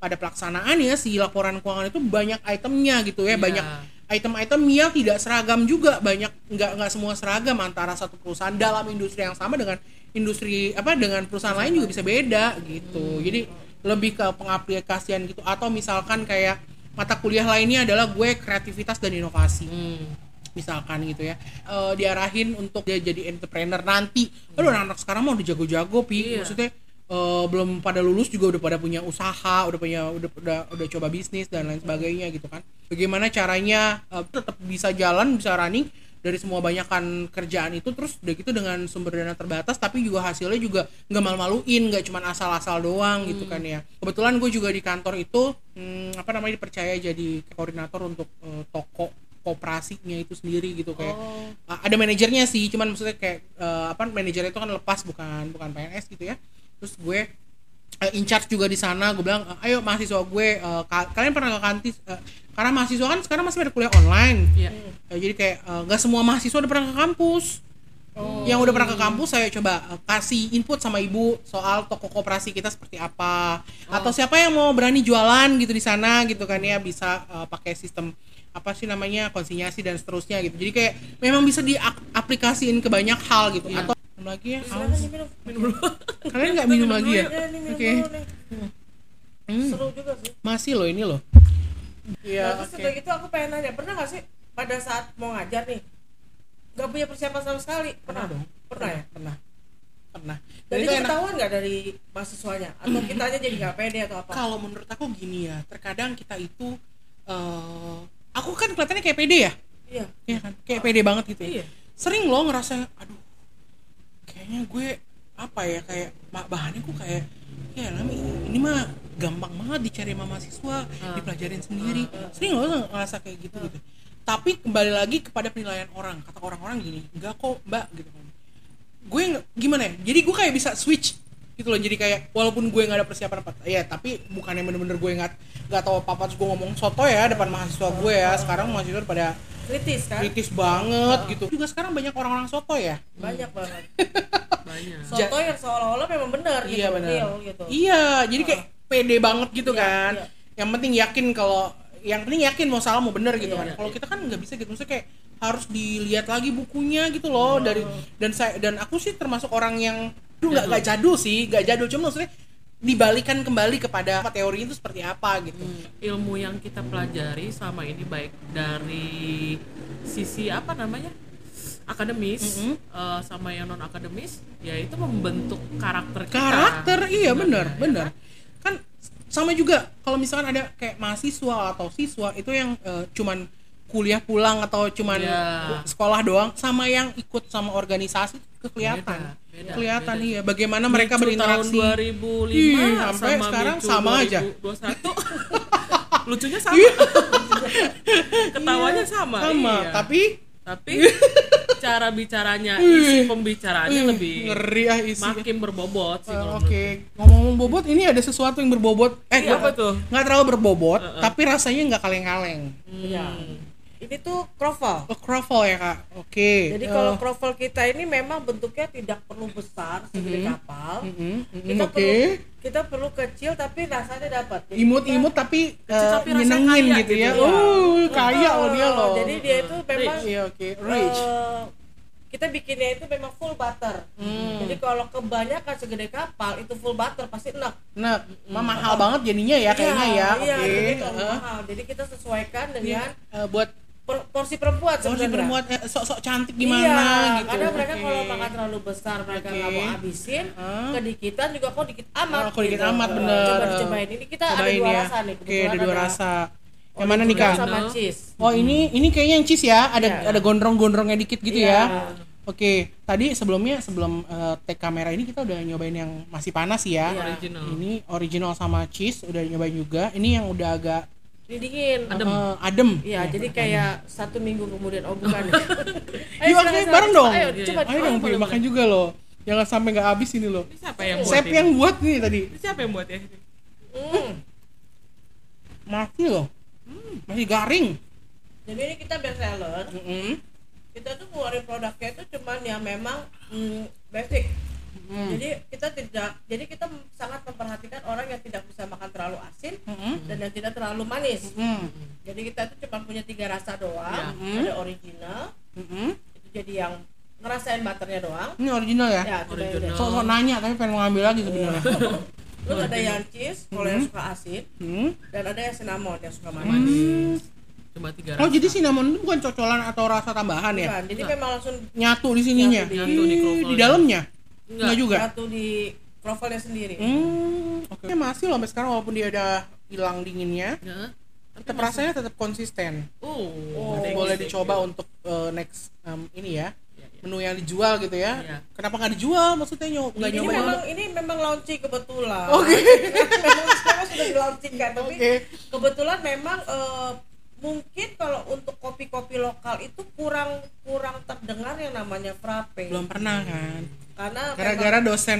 [SPEAKER 1] pada pelaksanaannya si laporan keuangan itu banyak itemnya gitu ya
[SPEAKER 3] Iya.
[SPEAKER 1] banyak item-item yang tidak seragam juga banyak nggak nggak semua seragam antara satu perusahaan dalam industri yang sama dengan industri apa dengan perusahaan lain juga bisa beda gitu. Jadi lebih ke pengaplikasian gitu. Atau misalkan kayak mata kuliah lainnya adalah gue kreativitas dan inovasi.
[SPEAKER 3] Hmm.
[SPEAKER 1] misalkan gitu ya. Eh, diarahin untuk dia jadi entrepreneur nanti. Aduh anak-anak sekarang mau udah jago-jago pi.
[SPEAKER 3] Iya.
[SPEAKER 1] maksudnya eh, belum pada lulus juga udah pada punya usaha udah punya udah udah udah coba bisnis dan lain sebagainya gitu kan. Bagaimana caranya eh, tetap bisa jalan bisa running dari semua banyakan kerjaan itu terus udah gitu dengan sumber dana terbatas tapi juga hasilnya juga nggak malu-maluin nggak cuma asal-asal doang gitu kan ya. Kebetulan gue juga di kantor itu hmm, apa namanya dipercaya jadi koordinator untuk eh, toko kooperasinya itu sendiri gitu kayak
[SPEAKER 3] oh.
[SPEAKER 1] Uh, ada manajernya sih cuman maksudnya kayak uh, apa manajernya itu kan lepas bukan bukan PNS gitu ya terus gue uh, in charge juga di sana. Gue bilang uh, ayo mahasiswa gue uh, ka- kalian pernah ke kantis? Uh, karena mahasiswa kan sekarang masih ada kuliah online.
[SPEAKER 3] Iya.
[SPEAKER 1] Uh, jadi kayak uh, nggak semua mahasiswa udah pernah ke kampus. Yang udah pernah ke kampus saya coba uh, kasih input sama ibu soal toko koperasi kita seperti apa. Atau siapa yang mau berani jualan gitu di sana gitu kan ya bisa uh, pakai sistem apa sih namanya konsinyasi dan seterusnya gitu. Jadi kayak memang bisa diaplikasiin ke banyak hal gitu.
[SPEAKER 3] Iya.
[SPEAKER 1] atau minum lagi ya
[SPEAKER 2] nih, minum.
[SPEAKER 3] minum dulu
[SPEAKER 1] kalian nggak minum lagi ya
[SPEAKER 2] Ya, minum
[SPEAKER 1] Oke.
[SPEAKER 2] nih.
[SPEAKER 1] Hmm,
[SPEAKER 2] Seru juga sih.
[SPEAKER 1] masih loh ini loh
[SPEAKER 2] Nah,
[SPEAKER 1] Iya,
[SPEAKER 2] terus
[SPEAKER 1] oke.
[SPEAKER 2] udah gitu aku pengen nanya, pernah gak sih pada saat mau ngajar nih, gak punya persiapan sama sekali?
[SPEAKER 1] pernah dong
[SPEAKER 2] Pernah ya?
[SPEAKER 1] pernah pernah dan
[SPEAKER 2] Dan
[SPEAKER 1] itu
[SPEAKER 2] ketahuan gak dari mahasiswanya? Atau kita aja jadi gak pede atau apa?
[SPEAKER 1] kalau menurut aku gini ya terkadang kita itu eh aku kan kelihatannya kayak pede ya
[SPEAKER 2] Iya.
[SPEAKER 1] Iya kan kayak pede banget gitu ya
[SPEAKER 3] Iya.
[SPEAKER 1] sering loh ngerasa aduh kayaknya gue apa ya kayak bahannya kok kayak ya lami ini mah gampang banget dicari sama mahasiswa
[SPEAKER 3] Ah.
[SPEAKER 1] dipelajarin sendiri. Sering loh ngerasa kayak gitu gitu. Tapi kembali lagi kepada penilaian orang. Kata orang-orang gini enggak kok mbak gitu kan. Gue gimana ya? Jadi gue kayak bisa switch gitu loh jadi kayak walaupun gue nggak ada persiapan apa ya tapi bukannya bener-bener gue nggak nggak tahu apa apa terus gue ngomong soto ya depan mahasiswa gue ya sekarang mahasiswa pada
[SPEAKER 2] Kritis kan?
[SPEAKER 1] kritis banget gitu juga sekarang banyak orang-orang soto ya
[SPEAKER 2] Banyak banget.
[SPEAKER 3] banyak
[SPEAKER 2] Soto yang seolah-olah memang benar gitu.
[SPEAKER 1] iya benar
[SPEAKER 2] real gitu.
[SPEAKER 1] iya jadi kayak pede banget gitu
[SPEAKER 2] Iya,
[SPEAKER 1] kan
[SPEAKER 2] iya.
[SPEAKER 1] yang penting yakin kalau yang penting yakin mau salah mau bener gitu
[SPEAKER 2] Iya,
[SPEAKER 1] kan
[SPEAKER 3] iya,
[SPEAKER 1] kalau kita kan nggak bisa gitu maksudnya kayak harus dilihat lagi bukunya gitu loh. Dari dan saya dan aku sih termasuk orang yang duh nggak nggak jadul sih nggak jadul. Cuma maksudnya dibalikan kembali kepada apa teori itu seperti apa gitu.
[SPEAKER 3] Ilmu yang kita pelajari selama ini baik dari sisi apa namanya? Akademis
[SPEAKER 1] Mm-mm.
[SPEAKER 3] eh, sama yang non akademis ya itu membentuk karakter kita.
[SPEAKER 1] Karakter iya bener
[SPEAKER 3] Sebenarnya, ya
[SPEAKER 1] bener
[SPEAKER 3] kan?
[SPEAKER 1] kan sama juga kalau misalkan ada kayak mahasiswa atau siswa itu yang eh, cuman kuliah pulang atau cuman
[SPEAKER 3] Iya.
[SPEAKER 1] sekolah doang sama yang ikut sama organisasi itu kelihatan
[SPEAKER 3] Beda, beda,
[SPEAKER 1] kelihatan
[SPEAKER 3] beda.
[SPEAKER 1] iya bagaimana mereka
[SPEAKER 3] Micu
[SPEAKER 1] berinteraksi
[SPEAKER 3] tahun 2005
[SPEAKER 1] Ih, sampai
[SPEAKER 3] sama
[SPEAKER 1] sekarang
[SPEAKER 3] Micu
[SPEAKER 1] sama aja.
[SPEAKER 3] 2021 lucunya sama ketawanya sama
[SPEAKER 1] sama
[SPEAKER 3] iya.
[SPEAKER 1] tapi
[SPEAKER 3] tapi cara bicaranya isi pembicaraannya
[SPEAKER 1] ih,
[SPEAKER 3] lebih
[SPEAKER 1] ngeri ah isi
[SPEAKER 3] makin berbobot sih kalau
[SPEAKER 1] Oke, ngomong-ngomong bobot, ini ada sesuatu yang berbobot. Eh,
[SPEAKER 3] Iya, apa tuh?
[SPEAKER 1] Nggak terlalu berbobot,
[SPEAKER 3] Heeh.
[SPEAKER 1] tapi rasanya nggak kaleng-kaleng.
[SPEAKER 2] Iya.
[SPEAKER 3] Hmm.
[SPEAKER 2] ini tuh kroffel
[SPEAKER 1] Oh, croffle ya kak. Oke.
[SPEAKER 2] jadi
[SPEAKER 1] Eh,
[SPEAKER 2] kalau kroffel kita ini memang bentuknya tidak perlu besar segede
[SPEAKER 1] Mhm.
[SPEAKER 2] kapal
[SPEAKER 1] mm-mm, mm-mm,
[SPEAKER 2] kita
[SPEAKER 1] oke.
[SPEAKER 2] perlu kita perlu kecil tapi rasanya dapat
[SPEAKER 1] Imut-imut tapi
[SPEAKER 3] Kecil
[SPEAKER 1] eh,
[SPEAKER 3] tapi rasanya
[SPEAKER 1] nyenengin
[SPEAKER 3] kaya
[SPEAKER 1] gitu ya.
[SPEAKER 3] gitu.
[SPEAKER 1] Oh,
[SPEAKER 2] kita-
[SPEAKER 1] kaya loh dia
[SPEAKER 2] Oh,
[SPEAKER 1] loh.
[SPEAKER 2] jadi dia itu memang
[SPEAKER 1] Iya, oke. Rich.
[SPEAKER 2] eh, kita bikinnya itu memang full butter
[SPEAKER 1] Hmm.
[SPEAKER 2] jadi kalau kebanyakan segede kapal itu full butter pasti enak
[SPEAKER 1] Nah, mah mahal banget jadinya ya kayaknya ya.
[SPEAKER 2] iya,
[SPEAKER 1] Oke.
[SPEAKER 2] jadi
[SPEAKER 1] Heeh.
[SPEAKER 2] mahal jadi kita sesuaikan
[SPEAKER 1] Ini,
[SPEAKER 2] dengan
[SPEAKER 1] eh, buat
[SPEAKER 2] porsi perempuan
[SPEAKER 1] porsi perempuan eh, sok-sok cantik gimana
[SPEAKER 2] iya,
[SPEAKER 1] gitu.
[SPEAKER 2] kadang mereka kalau makan terlalu besar mereka nggak mau habisin
[SPEAKER 1] Hah?
[SPEAKER 2] kedikitan juga kok dikit amat
[SPEAKER 1] Oh, kok dikit
[SPEAKER 2] gitu.
[SPEAKER 1] amat, bener.
[SPEAKER 2] coba dicobain ini kita ada
[SPEAKER 1] Cobain
[SPEAKER 2] dua
[SPEAKER 1] ya.
[SPEAKER 2] rasa nih
[SPEAKER 1] Oke, ada dua rasa. Yang mana nih kak?
[SPEAKER 2] sama cheese
[SPEAKER 1] Oh ini ini kayaknya yang cheese ya, ada
[SPEAKER 2] Iya.
[SPEAKER 1] ada gondrong-gondrongnya dikit gitu
[SPEAKER 2] Iya.
[SPEAKER 1] ya. Oke, tadi sebelumnya sebelum eh, take kamera ini kita udah nyobain yang masih panas ya.
[SPEAKER 2] Iya.
[SPEAKER 3] original
[SPEAKER 1] Ini original sama cheese udah nyobain juga. Ini yang udah agak
[SPEAKER 2] dingin
[SPEAKER 3] Adem.
[SPEAKER 1] eh, adem.
[SPEAKER 2] Iya, jadi kayak satu minggu kemudian oh bukan.
[SPEAKER 1] Yuk,
[SPEAKER 2] silakan,
[SPEAKER 1] oke,
[SPEAKER 2] silakan.
[SPEAKER 1] bareng dong.
[SPEAKER 2] Ayo,
[SPEAKER 3] Iya,
[SPEAKER 2] coba.
[SPEAKER 1] Ayo dong, Pi, makan juga loh. Jangan sampai nggak habis ini loh.
[SPEAKER 3] ini siapa yang buat ini?
[SPEAKER 1] yang buat nih tadi.
[SPEAKER 3] Ini siapa yang buat ya
[SPEAKER 2] Hmm.
[SPEAKER 1] Masih loh. Masih garing.
[SPEAKER 2] Jadi ini kita best seller.
[SPEAKER 1] Mm-mm.
[SPEAKER 2] Kita tuh keluarin produknya itu cuman yang memang hmm, basic.
[SPEAKER 1] Mm.
[SPEAKER 2] Jadi kita tidak, jadi kita sangat memperhatikan orang yang tidak bisa makan terlalu asin
[SPEAKER 1] Mm-mm.
[SPEAKER 2] dan yang tidak terlalu manis.
[SPEAKER 1] Mm.
[SPEAKER 2] Jadi kita tuh cuma punya tiga rasa doang.
[SPEAKER 1] Iya.
[SPEAKER 2] Ada original,
[SPEAKER 1] Mm-mm.
[SPEAKER 2] itu jadi yang ngerasain butternya doang.
[SPEAKER 1] Ini original ya?
[SPEAKER 2] Ya,
[SPEAKER 3] Original.
[SPEAKER 2] deh.
[SPEAKER 1] Sok-sok nanya tapi pengen ngambil lagi sebenarnya.
[SPEAKER 2] Terus ada yang cheese, kalau yang suka asin,
[SPEAKER 1] Hmm.
[SPEAKER 2] dan ada yang cinnamon yang suka manis.
[SPEAKER 1] Hmm.
[SPEAKER 3] cuma tiga
[SPEAKER 1] Oh jadi cinnamon itu bukan cocolan atau rasa tambahan ya?
[SPEAKER 2] Bukan, jadi memang langsung
[SPEAKER 1] Nyatu di sininya.
[SPEAKER 2] Nyatu di-
[SPEAKER 3] Nyatu di
[SPEAKER 1] dalamnya?
[SPEAKER 3] Enggak.
[SPEAKER 1] Enggak juga.
[SPEAKER 2] satu di krovelnya sendiri.
[SPEAKER 1] Hmm, oke. Masih loh sampai sekarang walaupun dia udah hilang dinginnya,
[SPEAKER 3] Ya.
[SPEAKER 1] tetap rasanya tetap konsisten.
[SPEAKER 3] oh,
[SPEAKER 2] Oh,
[SPEAKER 1] Boleh dicoba
[SPEAKER 3] ya.
[SPEAKER 1] untuk uh, next um, ini ya.
[SPEAKER 3] Iya, iya.
[SPEAKER 1] Menu yang dijual gitu ya.
[SPEAKER 3] Iya.
[SPEAKER 1] Kenapa nggak dijual? Maksudnya nyoba nggak
[SPEAKER 2] ini
[SPEAKER 1] nyoba?
[SPEAKER 2] memang ini memang launching kebetulan.
[SPEAKER 1] Oke.
[SPEAKER 2] memang sekarang sudah di launching kan, tapi
[SPEAKER 1] Oke.
[SPEAKER 2] kebetulan memang eh, mungkin kalau untuk kopi-kopi lokal itu kurang kurang terdengar yang namanya frappe.
[SPEAKER 1] Belum pernah kan?
[SPEAKER 2] Karena
[SPEAKER 1] Gara-gara dosen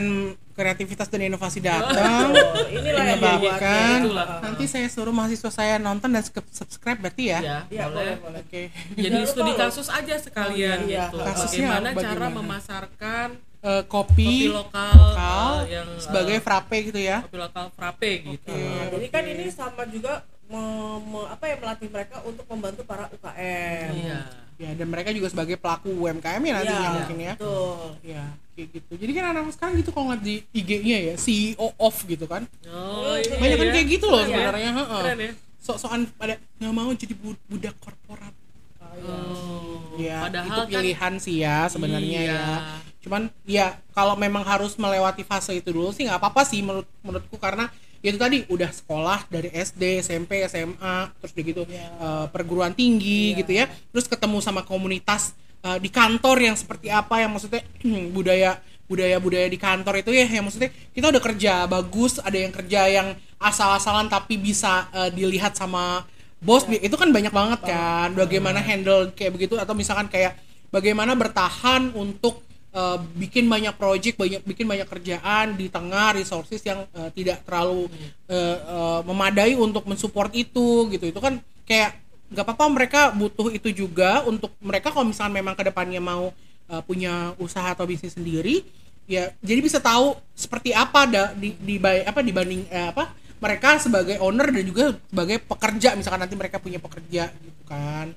[SPEAKER 1] kreativitas dan inovasi datang.
[SPEAKER 2] memang- Oh, inilah yang
[SPEAKER 1] menyebabkan
[SPEAKER 3] Itulah.
[SPEAKER 1] nanti saya suruh mahasiswa saya nonton dan subscribe berarti ya.
[SPEAKER 3] ya,
[SPEAKER 2] Iya, boleh,
[SPEAKER 3] boleh
[SPEAKER 2] boleh.
[SPEAKER 1] Oke.
[SPEAKER 3] jadi
[SPEAKER 2] Jangan lupa
[SPEAKER 3] studi kasus aja sekalian
[SPEAKER 2] Oh, iya,
[SPEAKER 3] gitu
[SPEAKER 2] iya.
[SPEAKER 1] Kasusnya
[SPEAKER 3] bagaimana,
[SPEAKER 1] apa,
[SPEAKER 3] cara
[SPEAKER 1] bagaimana?
[SPEAKER 3] memasarkan
[SPEAKER 1] Eh,
[SPEAKER 3] kopi
[SPEAKER 1] kopi,
[SPEAKER 3] lokal,
[SPEAKER 1] lokal
[SPEAKER 3] eh, yang eh,
[SPEAKER 1] sebagai frappe gitu ya.
[SPEAKER 3] kopi lokal frappe gitu
[SPEAKER 1] Oke.
[SPEAKER 2] Nah, jadi kan ini sama juga me- me- apa ya melatih mereka untuk membantu para UKM.
[SPEAKER 3] iya
[SPEAKER 1] Ya, dan mereka juga sebagai pelaku UMKM ya nantinya
[SPEAKER 2] Iya,
[SPEAKER 1] mungkin ya.
[SPEAKER 2] Betul.
[SPEAKER 1] Ya, kayak gitu. Jadi kan anak sekarang gitu kalau ngeliat di IG-nya ya, CEO of gitu kan.
[SPEAKER 3] oh iya,
[SPEAKER 1] Banyak kan
[SPEAKER 3] iya.
[SPEAKER 1] kayak gitu loh
[SPEAKER 3] Keren ya?
[SPEAKER 1] sebenarnya, heeh.
[SPEAKER 3] keren ya
[SPEAKER 1] Sok-sokan pada nggak mau jadi bu- budak korporat.
[SPEAKER 2] Oh, iya.
[SPEAKER 3] oh,
[SPEAKER 1] Ya,
[SPEAKER 3] padahal
[SPEAKER 1] itu
[SPEAKER 3] kan
[SPEAKER 1] pilihan sih ya sebenarnya
[SPEAKER 3] Iya.
[SPEAKER 1] ya. Cuman ya kalau memang harus melewati fase itu dulu sih nggak apa-apa sih menurut menurutku karena ya itu tadi udah sekolah dari SD, SMP, SMA, terus udah gitu
[SPEAKER 2] Iya.
[SPEAKER 1] eh, perguruan tinggi
[SPEAKER 2] Iya.
[SPEAKER 1] gitu ya. Terus ketemu sama komunitas eh, di kantor yang seperti apa yang maksudnya budaya budaya-budaya di kantor itu ya yang maksudnya kita udah kerja bagus, ada yang kerja yang asal-asalan tapi bisa eh, dilihat sama bos itu kan banyak banget kan bagaimana handle kayak begitu atau misalkan kayak bagaimana bertahan untuk uh, bikin banyak project banyak bikin banyak kerjaan di tengah resources yang uh, tidak terlalu uh, uh, memadai untuk mensupport itu gitu. Itu kan kayak nggak apa-apa mereka butuh itu juga untuk mereka kalau misalkan memang ke depannya mau uh, punya usaha atau bisnis sendiri ya jadi bisa tahu seperti apa da, di, di apa dibanding eh, apa mereka sebagai owner dan juga sebagai pekerja. Misalkan nanti mereka punya pekerja gitu kan.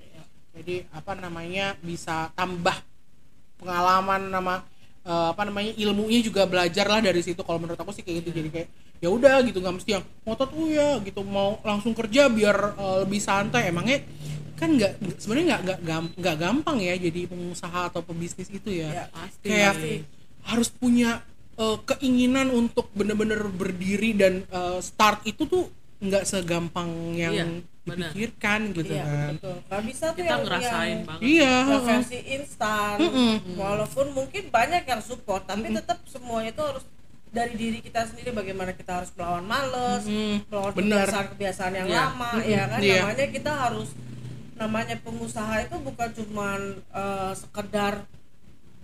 [SPEAKER 1] Jadi apa namanya bisa tambah pengalaman nama eh, apa namanya ilmunya juga belajar lah dari situ. Kalau menurut aku sih kayak gitu. Jadi kayak ya udah gitu nggak mesti yang ngotot oh ya gitu. Mau langsung kerja biar eh, lebih santai. Emangnya kan nggak sebenarnya nggak nggak gam- nggak gampang ya jadi pengusaha atau pebisnis itu ya,
[SPEAKER 2] Ya,
[SPEAKER 3] pasti
[SPEAKER 1] kayak harus punya eh, keinginan untuk bener-bener berdiri dan eh, start itu tuh nggak segampang yang
[SPEAKER 3] Iya, benar.
[SPEAKER 1] dipikirkan gitu
[SPEAKER 2] Iya,
[SPEAKER 1] kan
[SPEAKER 2] betul. Nggak bisa tuh
[SPEAKER 3] kita
[SPEAKER 2] yang
[SPEAKER 3] ngerasain
[SPEAKER 2] yang,
[SPEAKER 3] banget
[SPEAKER 1] iya
[SPEAKER 2] versi instan.
[SPEAKER 1] Mm-mm.
[SPEAKER 2] Walaupun mungkin banyak yang support, tapi tetap semuanya itu harus dari diri kita sendiri bagaimana kita harus melawan males,
[SPEAKER 1] Mm-mm.
[SPEAKER 2] melawan
[SPEAKER 1] Benar.
[SPEAKER 2] kebiasaan-kebiasaan yang
[SPEAKER 3] Iya.
[SPEAKER 2] lama, ya kan?
[SPEAKER 1] Iya.
[SPEAKER 2] Namanya kita harus namanya pengusaha itu bukan cuman eh, sekedar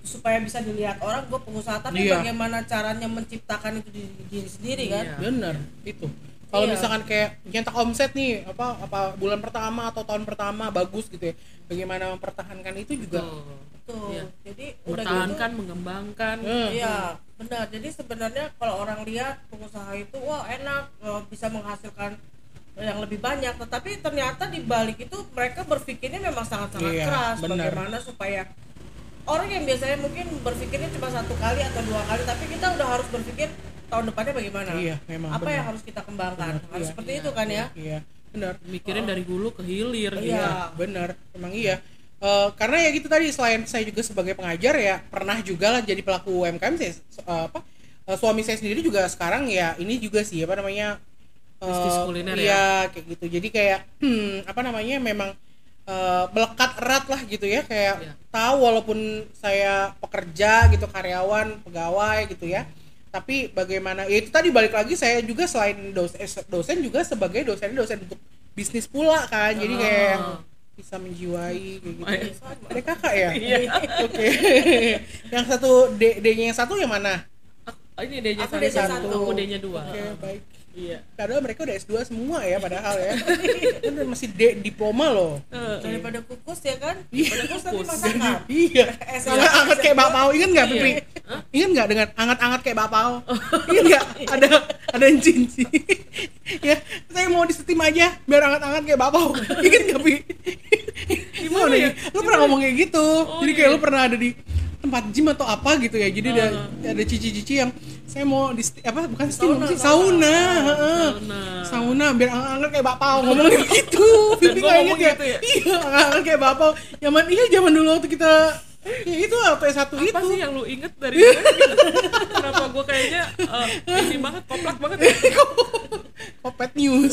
[SPEAKER 2] supaya bisa dilihat orang gue pengusaha tapi
[SPEAKER 1] Iya.
[SPEAKER 2] bagaimana caranya menciptakan itu di diri sendiri kan
[SPEAKER 3] Iya.
[SPEAKER 1] bener itu kalau
[SPEAKER 2] Iya.
[SPEAKER 1] misalkan kayak nyetak omset nih apa apa bulan pertama atau tahun pertama bagus gitu ya bagaimana mempertahankan itu juga
[SPEAKER 3] Tuh.
[SPEAKER 2] tuh
[SPEAKER 3] Iya.
[SPEAKER 2] jadi udah gitu
[SPEAKER 3] mempertahankan mengembangkan
[SPEAKER 1] Eh,
[SPEAKER 2] Iya, benar. Jadi sebenarnya kalau orang lihat pengusaha itu wah enak eh, bisa menghasilkan yang lebih banyak, tetapi ternyata di balik itu mereka berpikirnya memang sangat-sangat
[SPEAKER 1] Iya,
[SPEAKER 2] keras
[SPEAKER 1] benar.
[SPEAKER 2] bagaimana supaya orang yang biasanya mungkin berpikirnya cuma satu kali atau dua kali, tapi kita udah harus berpikir tahun depannya bagaimana.
[SPEAKER 1] Iya, memang
[SPEAKER 2] Apa
[SPEAKER 1] benar.
[SPEAKER 2] yang harus kita kembangkan?
[SPEAKER 1] Benar,
[SPEAKER 2] harus
[SPEAKER 1] iya,
[SPEAKER 2] seperti
[SPEAKER 3] iya,
[SPEAKER 2] itu kan ya?
[SPEAKER 1] iya benar
[SPEAKER 3] mikirin dari hulu ke hilir gitu
[SPEAKER 2] Iya.
[SPEAKER 1] benar emang iya Eh, karena ya gitu tadi selain saya juga sebagai pengajar ya pernah juga lah jadi pelaku UMKM saya s- eh, apa eh, suami saya sendiri juga sekarang ya ini juga sih apa namanya eh,
[SPEAKER 3] Bisnis kuliner ya.
[SPEAKER 1] iya kayak gitu jadi kayak hmm, apa namanya memang eh, melekat erat lah gitu ya kayak
[SPEAKER 3] Iya.
[SPEAKER 1] tahu walaupun saya pekerja gitu karyawan pegawai gitu ya tapi bagaimana ya itu tadi balik lagi saya juga selain dosen dosen juga sebagai dosen dosen untuk bisnis pula kan jadi kayak
[SPEAKER 3] Oh.
[SPEAKER 1] bisa menjiwai kayak gitu. Ada kakak ya?
[SPEAKER 3] Iya.
[SPEAKER 1] Oke. yang satu D D-nya yang satu yang mana?
[SPEAKER 3] Ini D-nya
[SPEAKER 2] Aku D-nya
[SPEAKER 3] satu, aku D-nya dua.
[SPEAKER 1] Oke, baik.
[SPEAKER 3] Iya.
[SPEAKER 1] Padahal mereka udah S2 semua ya padahal ya. Kan masih D diploma loh.
[SPEAKER 2] Daripada kukus ya kan?
[SPEAKER 1] Iya.
[SPEAKER 2] Daripada kukus tapi masakan.
[SPEAKER 1] Iya.
[SPEAKER 2] S2.
[SPEAKER 1] Anget anget kayak bakpao, ingat nggak
[SPEAKER 3] Iya.
[SPEAKER 1] Pipi?
[SPEAKER 3] Hah?
[SPEAKER 1] Ingat nggak dengan anget-anget kayak bakpao? Ingat nggak? Ada ada yang cinci. ya, saya mau di steam aja biar anget-anget kayak bakpao. Ingat nggak Pi?
[SPEAKER 3] Gimana ya?
[SPEAKER 1] Lu pernah ngomong kayak gitu.
[SPEAKER 3] Oh,
[SPEAKER 1] Jadi kayak
[SPEAKER 3] iya.
[SPEAKER 1] lu pernah ada di tempat gym atau apa gitu ya. Jadi ada
[SPEAKER 3] Uh.
[SPEAKER 1] ada cici-cici yang saya mau di apa bukan steam
[SPEAKER 2] Sauna,
[SPEAKER 1] sih?
[SPEAKER 2] sauna.
[SPEAKER 1] sauna.
[SPEAKER 3] Sauna.
[SPEAKER 1] Sauna biar anget-anget kayak bakpao ngomong kayak gitu. Nggak
[SPEAKER 3] ngomong
[SPEAKER 1] inget ya?
[SPEAKER 3] gitu ya?
[SPEAKER 1] Iya, anget-anget kayak bakpao. Zaman iya zaman dulu waktu kita ya itu apa satu
[SPEAKER 3] Apa
[SPEAKER 1] itu.
[SPEAKER 3] sih yang lu inget dari gue? Kenapa gue kayaknya eh, ini banget, koplak banget ya?
[SPEAKER 1] Kopet News.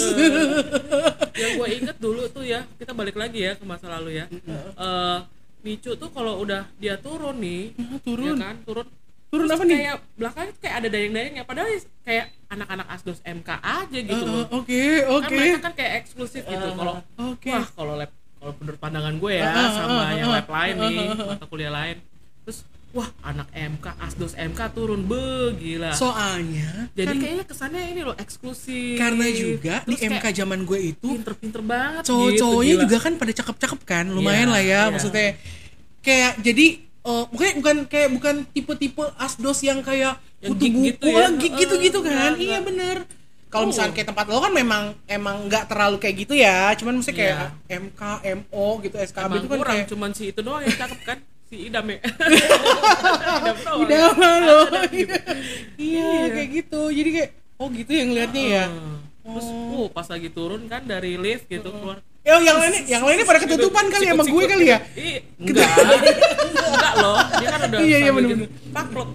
[SPEAKER 3] yang gue inget dulu tuh ya kita balik lagi ya ke masa lalu ya Eh, Micu tuh kalau udah dia turun nih
[SPEAKER 1] turun.
[SPEAKER 3] ya kan turun
[SPEAKER 1] Turun
[SPEAKER 3] terus
[SPEAKER 1] apa nih?
[SPEAKER 3] kayak belakangnya tuh kayak ada dayang-dayangnya padahal kayak anak-anak asdos MK aja gitu
[SPEAKER 1] Eh,
[SPEAKER 3] loh
[SPEAKER 1] Oke,
[SPEAKER 3] kan
[SPEAKER 1] oke.
[SPEAKER 3] mereka kan kayak eksklusif gitu kalau
[SPEAKER 1] Oke.
[SPEAKER 3] wah kalau lab kalau menurut pandangan gue ya
[SPEAKER 1] Ah, ah,
[SPEAKER 3] sama
[SPEAKER 1] ah,
[SPEAKER 3] yang
[SPEAKER 1] ah,
[SPEAKER 3] lab lain nih
[SPEAKER 1] ah, ah, ah.
[SPEAKER 3] mata kuliah lain terus wah anak MK asdos MK turun. Be gila.
[SPEAKER 1] Soalnya
[SPEAKER 3] jadi
[SPEAKER 1] kan
[SPEAKER 3] kayaknya kesannya ini loh eksklusif.
[SPEAKER 1] Karena juga di
[SPEAKER 3] Terus
[SPEAKER 1] MK
[SPEAKER 3] kayak
[SPEAKER 1] zaman gue itu
[SPEAKER 3] pinter-pinter banget
[SPEAKER 1] cowok-cowoknya
[SPEAKER 3] gitu,
[SPEAKER 1] juga kan pada cakep-cakep kan lumayan
[SPEAKER 3] Iya,
[SPEAKER 1] lah ya
[SPEAKER 3] iya.
[SPEAKER 1] maksudnya. Kayak jadi eh bukan bukan kayak bukan tipe-tipe asdos yang kayak kutu
[SPEAKER 3] geek
[SPEAKER 1] buku
[SPEAKER 3] gitu ya?
[SPEAKER 1] geek gitu-gitu
[SPEAKER 3] Eh,
[SPEAKER 1] kan.
[SPEAKER 3] enggak,
[SPEAKER 1] iya bener. Kalau
[SPEAKER 3] Oh.
[SPEAKER 1] misalnya kayak tempat lo kan memang emang nggak terlalu kayak gitu ya. Cuman mesti kayak
[SPEAKER 3] Iya.
[SPEAKER 1] MK MO gitu SKB
[SPEAKER 3] Emang
[SPEAKER 1] itu kan
[SPEAKER 3] kurang
[SPEAKER 1] kayak
[SPEAKER 3] cuman si itu doang yang cakep kan si Idam ya? Idam doang ya.
[SPEAKER 1] idaman lo iya kayak gitu. Jadi kayak oh gitu yang liatnya ya?
[SPEAKER 3] Ah. terus uh pas lagi turun kan dari lift gitu keluar.
[SPEAKER 1] Oh, yang lainnya, yang lainnya pada ketutupan kali emang gue kali ya.
[SPEAKER 3] Enggak. Enggak. Loh. Dia kan udah
[SPEAKER 1] Iya, iya, bener,
[SPEAKER 3] gitu.